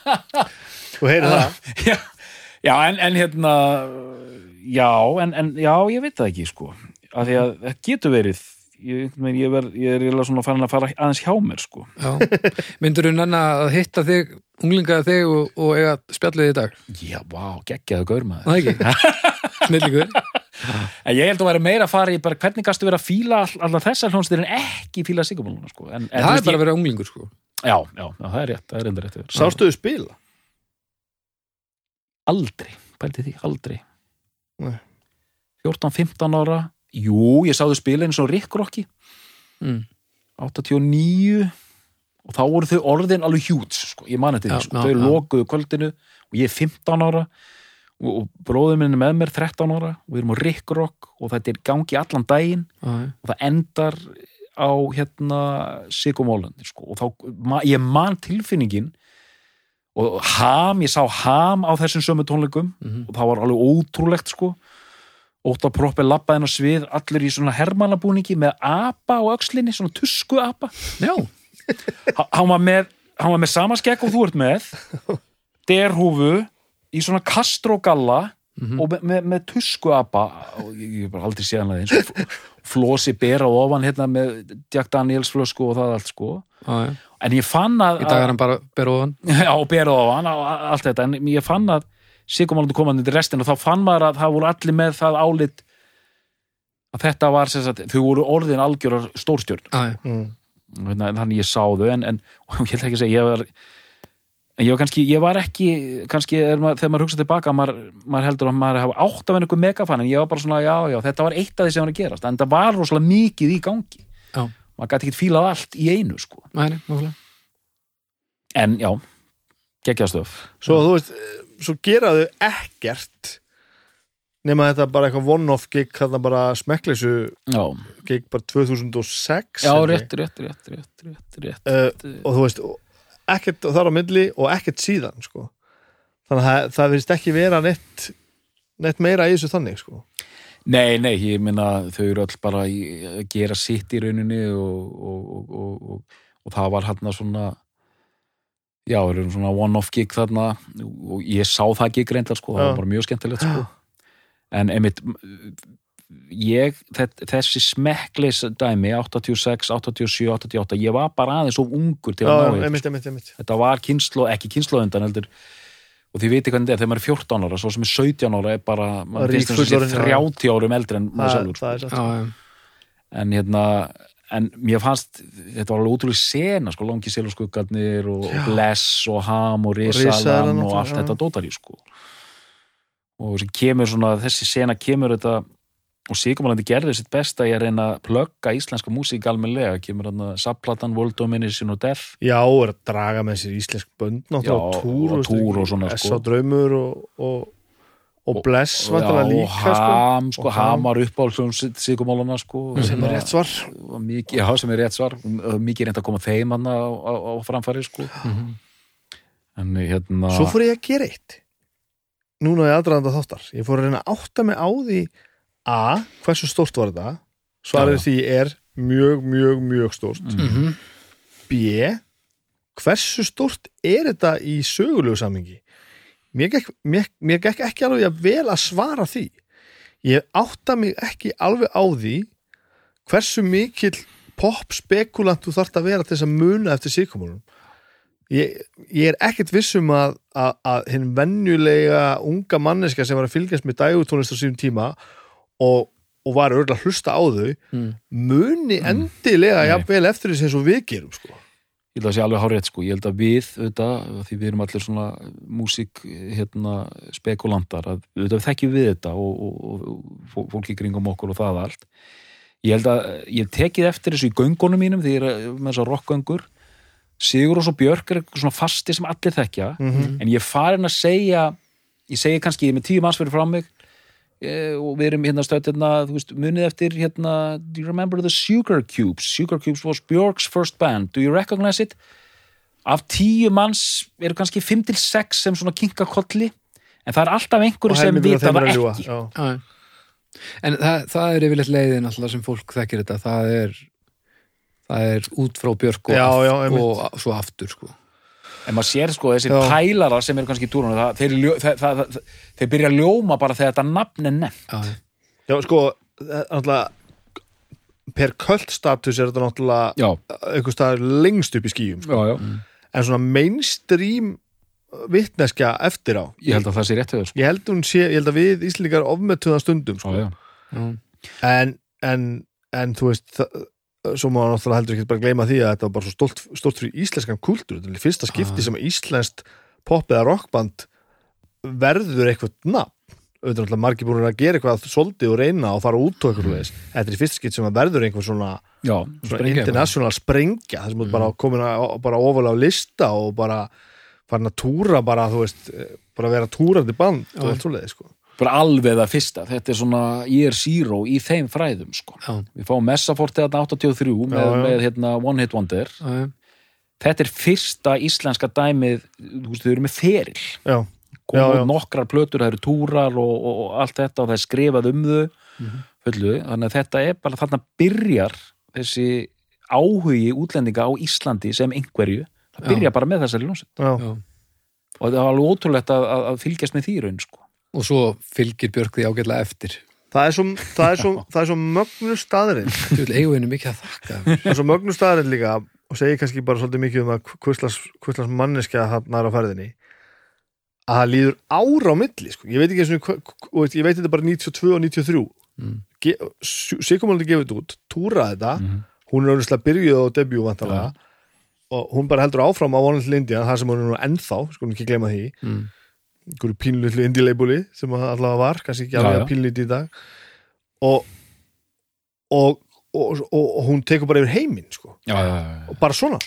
<laughs> Þú heyrir það <laughs> já, já en, en hérna já, en, en já, ég veit það ekki sko, af því að það getur verið ég, ég, ég, ver, ég er eiginlega svona farin að fara aðeins hjá mér sko já. myndur þú nenni að hitta þig unglingaði þig og, og eiga spjallið í dag já, vá, geggjaðu gaur maður það ekki, <laughs> snillingur en ég held að vera meira að fara í bara hvernig gastu verið að fíla all, alltaf þessar hljónstir en ekki fíla sigumáluna sko en, en, það þú er bara að vera unglingur sko já, já, já, það er rétt, það er enda rétt. Sástuðu spila? aldrei, pældi því, aldrei Nei. 14-15 ára jú, ég sáðu og Rick Rocky mm. 89 og þá voru þau orðin alveg hjúts sko. ég man þetta sko. þau lokuðu kvöldinu og ég er 15 ára og, og bróður minn er með mér 13 ára og við erum á Rick Rock og þetta er gangi allan daginn já. og það endar á hérna Sigumólandi sko. og þá, ma, ég man tilfinningin og ham, ég sá ham á þessum sömu tónleikum Mhm. og það var alveg ótrúlegt sko Óta Proppi labbaðin á svið allir í svona hermannabúningi með apa á öxlinni, svona tusku apa já. Ha- hann var með, hann var með sama skekk og þú ert með derhúfu í svona kastrogalla Mhm. og með, með, með tusku apa og ég, hef bara aldrei séð hann að og flosi bera ofan hérna með Jack Daniels flösku og það allt sko Já, já. en ég fann að í dag er hann bara bera ofan <laughs> Já, og á hann og allt þetta, en ég fann að Sigurmálundu komandi til restin og þá fann maður að það voru allir með það álit að þetta var sem sagt, þau voru orðin algjörar stórstjörn. Mm. þannig ég sá þau en, en <laughs> ég ætla ekki að segja, ég var En ég var kannski, ég var ekki, kannski er maður, þegar maður hugsa tilbaka, maður, maður heldur að maður hafa átt að vera einhver megafan, en ég var bara svona, já, já, þetta var eitt af því sem var að gerast, en það var rosalega mikið í gangi. Já. Maður gæti ekki fílað allt í einu, sko. Nei, nei, náttúrulega. En, já, geggjastöf. svo þú veist, svo geraðu ekkert nema þetta bara eitthvað one-off gig þarna bara smekkleysu Já, gig bara 2006 já, rétt, rétt, rétt, rétt, rétt, rétt. uh, og þú veist ekkert þar á milli og ekkert síðan sko. þannig að það, verðist ekki vera neitt, neitt meira í þessu þannig sko. Nei, nei, ég minna þau eru öll bara að gera sitt í rauninni og, og, og, og, og, og það var hann svona já, það eru svona one-off gig þarna og ég sá það gig reyndar sko, það var bara mjög skemmtilegt sko en einmitt ég, þess- þessi smekkleis dæmi 86, 87, 88 ég var bara aðeins of ungur til að ná þetta einmitt. þetta var kynslo, ekki kynsloðundan heldur og þið viti hvernig þetta er þegar maður er 14 ára svo sem er 17 ára er bara maður finnst þess að Ríkfullorðinn, já. 30 árum eldri en maður það, sjálfur sko. það er en hérna en mér fannst, þetta var alveg ótrúlega sena sko, Longi Selurskuggarnir og, og Bless og Ham og Risalan og náttúrulega, allt þetta dótar í sko og sem kemur svona, þessi sena kemur þetta og Sigurmálandi gerði sitt besta í að reyna að plugga íslenska músík almennilega, kemur hann að Subplatan, World Domination og Death Já, er að draga með sér íslensk bönd náttúrulega og túr, og túr og svona, sko. S.A. Draumur og, og, og Bless Já, vantarlega og líka sko. Ham, sko, Og Ham. Var upp á Sigurmálana sko, sem er rétt svar. Var mikið, já, sem er rétt svar. Mikið reynd að koma þeim hann á, framfæri sko. en hérna Svo fór ég að gera eitt. Núna í aðdraðanda þáttar. Ég fór að reyna að átta mig á því A, hversu stórt var þetta? Svarið því er mjög, mjög, mjög stórt. Mhm. B, hversu stórt er þetta í sögulegu samingi mér gekk, mér, mér gekk ekki alveg að vel að svara því ég átta mig ekki alveg á því hversu mikill pop spekulant þú þarft að vera til þess að muna eftir síkumulum ég, ég er ekkert vissum að, að, að hinn venjulega unga manneska sem var að fylgjast með dægutónlist á sínum tíma og, og var örgulega að hlusta á þau Mm. muni endilega Nei. jafnvel eftir þess og við gerum sko. Ég held að það sé alveg hárétt sko, ég held að við auðvitað, því við erum allir svona músík, hérna, spekulantar að auðvitað þekkjum við þetta og, og, og, fólki kringum okkur og það allt. Ég held að ég tekið eftir þessu í göngunum mínum því ég er með þessar rockgöngur. Sigur og svo Björk er eitthvað svona fasti sem allir þekkja. -hmm. en ég farin að segja ég segi kannski ég er með tíu manns fyrir frá mig og við erum hérna stödd hérna, þú veist, munið eftir hérna, do you remember the Sugar Cubes? Sugar Cubes was Björk's first band. Do you recognize it? Af tíu manns eru kannski fimm til sex sem svona kinka kolli en það er alltaf einhverju sem vita það ekki. já. En það, það er yfirleitt leiðin alltaf sem fólk þekkir þetta. Það er það er út frá Björk og, Já, já, og svo aftur sko. En maður sér sko þessi Já. pælara sem eru kannski í túrunum það, þeir, ljó- það, það, þeir byrja að ljóma bara þegar þetta nafn er nefnt Já, já. sko er per kvöldstatus er þetta náttúrulega já, einhvers staðar lengst upp í skýjum sko. já, já, en svona mainstream vittneskja eftir á ég held að það sé rétt höfður sko. ég held, hún sé, ég held að við Íslendingar ofmetuða stundum sko. Já. en, en, en þú veist það, svo má náttúrulega heldur ekki bara gleyma því að þetta var bara svo stolt, stolt fyrir íslenskan kultúr þetta er fyrsta skipti Ah. sem íslenskt pop eða rockband verður eitthvað nafn auðvitað náttúrulega margir búin að gera eitthvað svolítið og reyna og fara út og eitthvað mm. þetta er fyrsta skipti sem verður einhver svona, já, svona international sprengja þar sem mm. bara komin að, bara ofalega á lista og bara farin að túra bara, þú veist, eh, bara vera túrandi band og Já. allt svoleiði sko bara alveg það fyrsta þetta er svona, ég er zero í þeim fræðum sko. Já. við fáum Messafort þetta 83 með, Já, já. með hérna, One Hit Wonder Já, já. þetta er fyrsta íslenska dæmið þú veist, þau eru með feril já, Já, já. út nokkrar plötur, það eru túrar og, og, og allt þetta og það er skrifað um þau Mhm. fullu, þannig að þetta er bara þarna byrjar þessi áhugi útlendinga á Íslandi sem einhverju, það Já. byrjar bara með þessari ljónsett já, Já. og það er alveg ótrúlegt að, að, að fylgjast með því raun sko. Og svo fylgir Björk því ágætlega eftir. Það er svo, það er svo, það er svo mögnu staðurinn <laughs> þú vil henni mikið að þakka það er svo mögnu staðarinn líka og segir kannski bara svolítið mikið um að hvurslags manneskja hann er á ferðinni að það líður ára á milli sko. ég veit ekki eins og ég veit þetta bara 92 og 93 Mm. Sigurmáldi gefið þetta út túraði þetta, Mhm. hún er auðvitað byrjuð á debut vantarlega og hún bara heldur áfram á vonlega India það sem hún er nú ennþá, skulum ekki gleyma því. Mm. Einhverju pínlutlu indie-labeli sem allavega var, kannski ekki alveg pínluti í dag. Og og, og, og, og hún tekur bara yfir heiminn sko. já, já, og bara svona.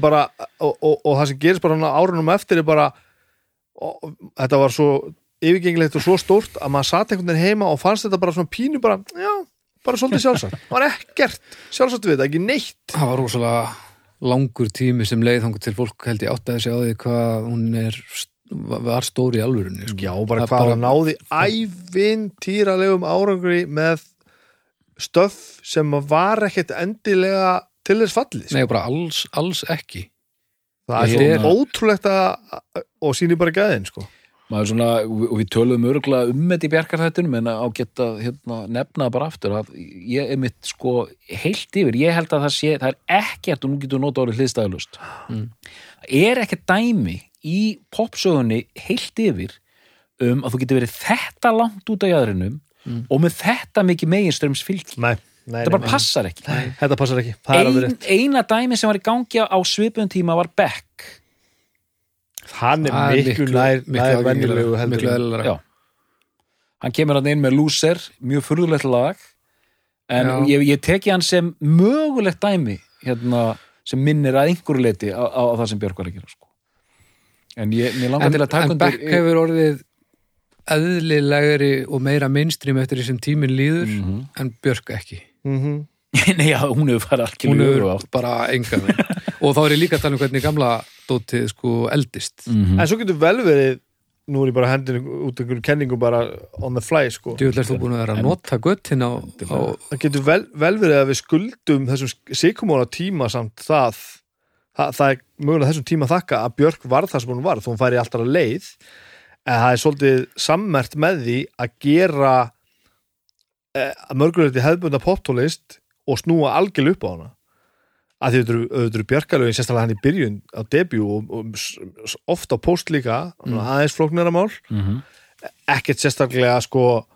Bara, og, og, og það sem gerist bara árunum eftir er bara þetta var svo yfirgengilegt og svo stórt að maður satt einhvern veginn heima og fannst þetta bara svona pínu bara, já, bara svolítið sjálfsagt. Það <laughs> var ekkert sjálfsagt við þetta, ekki neitt. Það var rosalega langur tími sem leið þangur til fólk held ég átti að segja á því hvað hún er var stóri í alvörunni sko. já, bara hvað hann náði ævintýralegum árangri með stöf sem var ekkert endilega til þess fallið sko. nei, bara alls, alls ekki það Ég er er- svo ótrúlegt að og sýnir bara gæðin sko. svona, og við töluðum örgulega um þetta í bjarkarþættunum en á geta hérna, nefna bara aftur að ég er mitt sko heilt yfir, ég held að það sé það er ekkert, og nú getur nota orðið hliðstæðlust Mm. er ekkert dæmi í popsögunni heilt yfir um að þú getur verið þetta langt út á jæðrinum Mm. og með þetta mikið meginströms nei, nei, þetta nei, bara passar ekki. Þetta passar ekki, er Ein, eina dæmi sem var í gangi á svipum tíma var Beck. Hann er miklu nær, venjulegu heldur hann kemur hann inn með Loser mjög furðulegt lag. En ég, ég teki hann sem mögulegt dæmi hérna, sem minnir að einhverju leiti á, á, á það sem Björk var að gera sko. En ég, mér langar en, til að taka en undir Beck hefur orðið eðlilegri og meira mainstream eftir því sem tíminn líður Mhm. en Björk ekki Mhm. Nei, <laughs> já, hún hefur farið hún algjörlega er öfugt átt. bara enga og þá er ég líka að tala um hvernig gamla dótið sko eldist Mhm. en svo getur vel verið nú er ég bara hendinu út einhverjum kenningu bara on the fly sko djúvill er þú búin að vera að nota göttin á, á það getur vel, vel verið að við skuldum þessum sikumóla tíma samt það það, það er mögulega þessum tíma þakka að Björk varð það sem hún var þó hún færi alltaf leið. En það er svolítið sammert með því að gera eh, að mörguleiti hefðbunda poptólist og snúa algjörl upp á hana. Að því auðvitað eru- Björkalögin sérstaklega hann í byrjun á debut og, og s- s- oft á post líka aðeins flóknara mál. Mhm. ekkert sérstaklega sko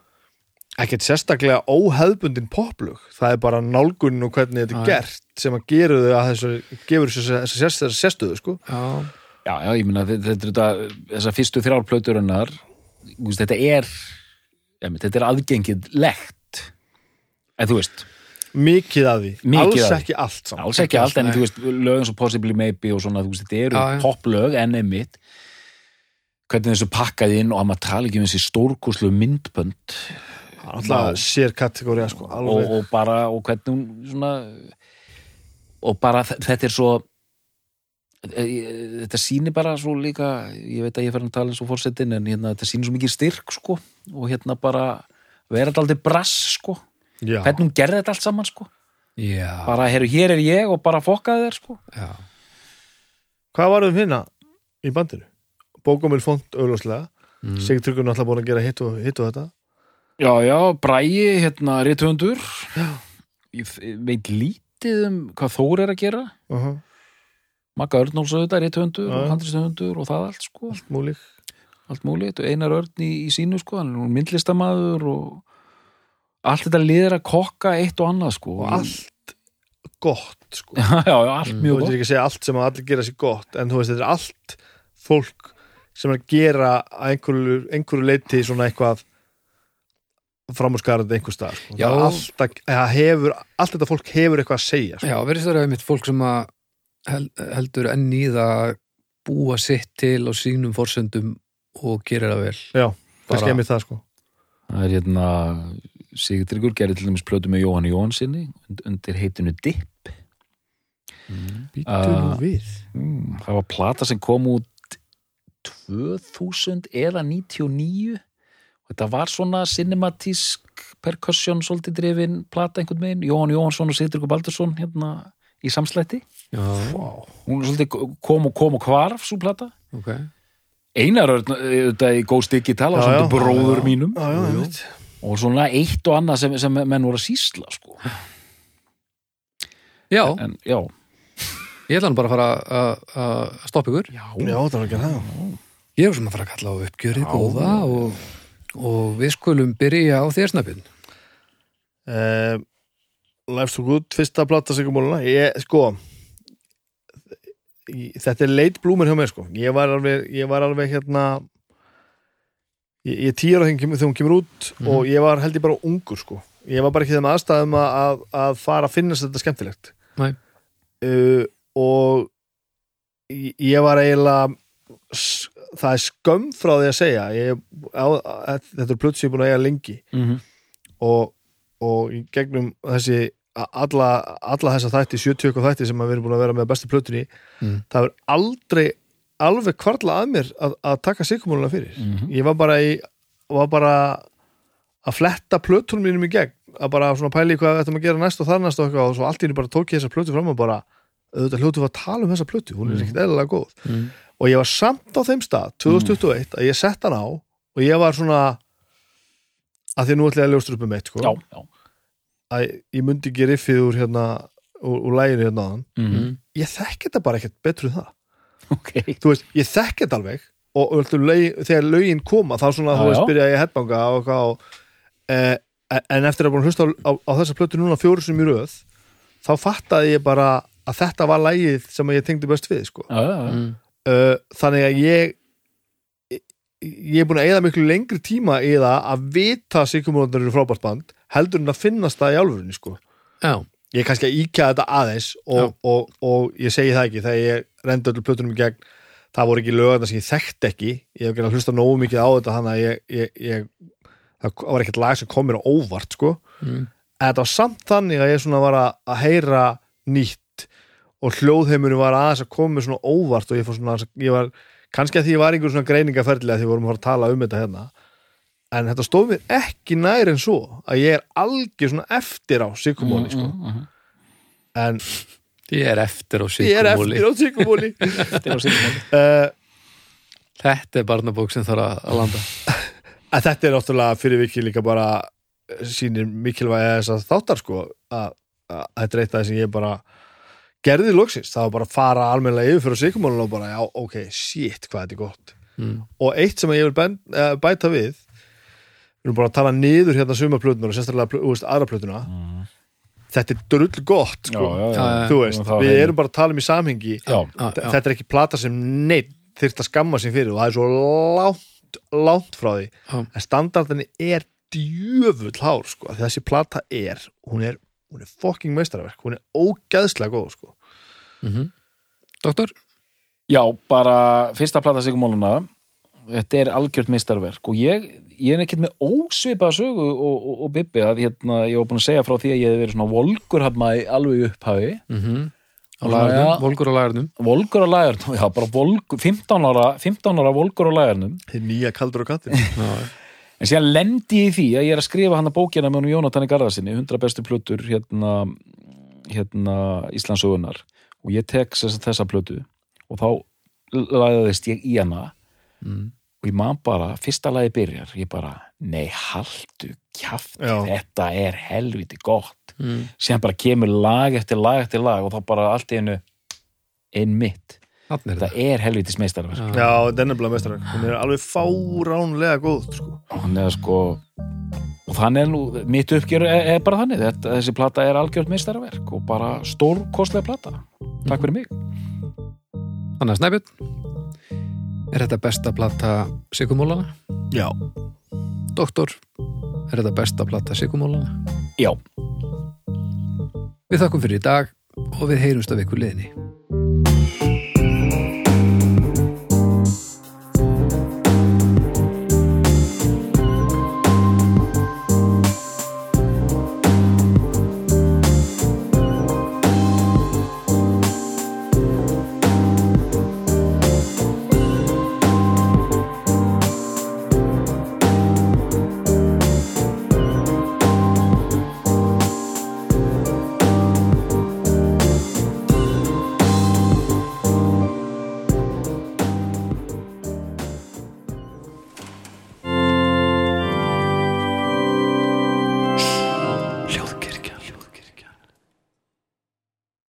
ekkert sérstaklega óhefbundin poplug, það er bara nálgun og hvernig þetta er gert sem að gera þau að þessu, gefur þessu, sérstöðu sko. já, Já, já, ég meina þetta, þetta, þetta þessar fyrstu þrjár plöturinnar þú veist, þetta er ja, þetta er aðgengilegt. En þú veist, mikið af því, Mikið alls því. ekki allt saman alls ekki allt en nei. þú veist, lögum svo Possibly Maybe og svona, þú veist, þetta eru Já, poplög en einmitt hvernig þessu pakkaði inn og að maður tala ekki um þessi stórkoslu myndbönd alltaf sér kategóri sko, og, alveg. og bara, og hvernig hún svona og bara þe- þetta er svo e- e- þetta sýnir bara svo líka ég veit að ég fer að tala eins og fórsetin en hérna, þetta sýnir svo mikið styrk sko og hérna bara vera þetta aldrei brass sko. Já, hvernig hún gerði þetta allt saman sko. Já, bara, heru, hér er ég og bara fokkaði þér sko. Já. hvað var um hérna í bandinu? Bókumil font augljóslega. Mm. Sigtryggur Tryggur náttúrulega búin að gera hitt og, hitt og þetta já, já, Bræi, hérna, rithöfundur. Ég veit lítið um hvað Þór er að gera. Uh -huh. Magga Örnóls auðvitað, rithöfundur Já. og handrishöfundur og það allt sko. Múlík allt múlið, einar örn í, í sínu sko, hann er myndlistamæður og allt þetta liður að kokka eitt og annað sko. Og allt gott sko. <laughs> Já, já, allt þú mjög veist gott. ekki að segja allt sem að allir gera sér gott en þú veist þetta er allt fólk sem er að gera einhverju, einhverju leiti svona eitthvað framúrskarandi einhver stað sko. Já. Það er allt, að, að hefur, allt þetta fólk hefur eitthvað að segja sko. Já, verðist það einmitt fólk sem að hel- heldur enn í það að búa sitt til á sínum forsendum og gera það vel. Já, það Bara- skemmir það sko það er hérna Sigtryggur gerði til dæmis plötu með Jóhann Jóhannsinni und- undir heitinu Dipp Býtu Ah. nú við mm, það var plata sem kom út 2000 eða 99 og þetta var svona cinematísk percussion svolítið drifin plata einhvern veginn, Jóhann Jóhannsson og Sigtryggur Baldursson hérna í samslætti. Já, hún svolítið kom og kom og hvarf svo plata. Ok. Einar Örn, auðvitað í góð stykki tala Já, svona já. bróður mínum. Já, já, einmitt. og svona eitt og annað sem, sem menn voru að sýsla sko. Já, en já, ég ætla hann bara að fara að- stoppa ykkur. já, Já, það var ekki það. Ég er sem að fara að kalla á uppgjörið góða og, og við skulum byrja á þér snappin. uh, Life so good, fyrsta plata sigumóluna ég, sko þetta er leit blúmur hjá mér sko ég var alveg, ég var alveg hérna ég, er tíur hún kemur- þegar hún kemur út Mhm. og ég var held ég bara ungur sko ég var bara ekki þeim aðstæðum að, að, að fara að finnast þetta skemmtilegt Nei. uh, og ég, var eiginlega það er skömm frá því að segja ég, á, að, þetta er er búin að eiga lengi Mhm. og, og í gegnum þessi alla, alla þessa þætti 70 og þætti sem við erum búin að vera með bestu plötunni Mm. það er aldrei alveg kvarla að mér að, að taka sigumóluna fyrir Mhm. ég var bara í var bara að fletta plötunum mínum í gegn að bara svona pæli hvað við ættum að gera næst og þar næst og eitthvað og svo allt í henni bara tók ég þessa plötu fram og bara auðvitað hljótu að tala um þessa plötu hún er ekkert eðlilega góð Mm. Og ég var samt á þeim stað 2021 að ég sett hann á og ég var svona að því nú ætla ég að ljóstur upp um eitt sko já, já að ég myndi ekki riffið úr hérna úr, úr læginu hérna Mhm. Mm. ég þekki þetta bara ekkert betur en það ok, þú veist, ég þekki þetta alveg og, og lög, þegar lögin koma þá svona, Já, þú veist, byrja ég að headbanga og hvað og, eh, en eftir að búin að hlusta á, á, á þessa plötu núna fjóru sem í röð þá fattaði ég bara að þetta var lægið sem ég tengdi best við sko. já, já, já. Mm. Uh, þannig að ég ég er búin að eyða miklu lengri tíma í það að vita Sigurmóðunar eru frábært band heldur en að finnast það í álfurinni sko. Já, ég er kannski að íkja þetta aðeins og, og, og ég segi það ekki þegar ég rendi öllu plötunum í gegn það voru ekki lögana sem ég þekkt ekki ég hef ekki að hlusta nógu mikið á þetta þannig að ég, ég, ég, það var ekkert lag sem kom mér á óvart sko. mm. en þetta var samt þannig að ég svona var að, að heyra nýtt og hljóðheimurinn var aðeins að koma svona óvart og ég fór svona ég var, kannski að því ég var einhver svona greiningaferðilega því við vorum að fara að tala um þetta hérna en þetta stóð mér ekki nær en svo að ég er algjör svona eftir á Sigurmóni sko. Mhm, mhm. en Ég er eftir á ég er sykumóli eftir á Sigurmóli. uh, <laughs> <laughs> Þetta er barnabók sem þarf að að landa <laughs> en þetta er náttúrulega fyrir vikið líka bara sýnir mikilvæg þess að þáttar sko að, að þetta er eitt af það sem ég bara gerði loksins, það var bara að fara almennilega yfir fyrir Sigurmónin og bara, já, ok, shit hvað þetta er gott mm. og eitt sem ég vil bæn, uh, bæta við við erum bara að tala niður hérna sumarplötunar og sérstaklega veist, aðra plötuna Mhm. þetta er drull gott sko. já, já. Já, þú veist, við er- erum bara að tala um í samhengi já, Já, já. þetta er ekki plata sem neitt þyrft að skamma sig fyrir og það er svo lánt, lánt frá því Já. en standardinni er djöfull hár sko, þessi plata er hún er, hún er fucking meistarverk hún er ógæðslega góð sko. Mm Doktor? Já, bara fyrsta plata Sigurmóluna þetta er algjört mistarverk og ég, ég er ekkert með ósvipaða sögu og, og, og Bibbi að hérna, ég var búin að segja frá því að ég hef verið svona volgur hann maður alveg í upphafi. Mm -hmm. Lagarnum, volgur á lagarnum. Volgur á lægarnum, já bara volgur 15 ára, 15 ára volgur á lægarnum þið nýja kaldur og kattir Já, en síðan lendi ég í því að ég er að skrifa hann að bókina með honum Jónatan í Garðarsinni 100 bestu plötur hérna, hérna Íslandsögunar og ég tek þessa, plötu og þá lagðist ég í hana mm. og ég man bara, fyrsta lagi byrjar ég bara, nei haldu Já. þetta er helviti gott, Mm. síðan bara kemur lag eftir lag eftir lag og þá bara allt í einu einn mitt, Þannig er þetta það er helvitis meistarverk Já. já, þetta er nefnilega meistarverk hún er alveg fáránlega góð sko. hann er sko og þannig er nú, mitt uppgjör er, er bara þannig, þetta, þessi plata er algjört meistarverk og bara stórkostlega plata takk fyrir mig Þannig að Snæbjörn Er þetta besta plata Sigumólana? já, Doktor, er þetta besta plata Sigumólana? já, Við þakkum fyrir í dag og við heyrumst af ykkur liðni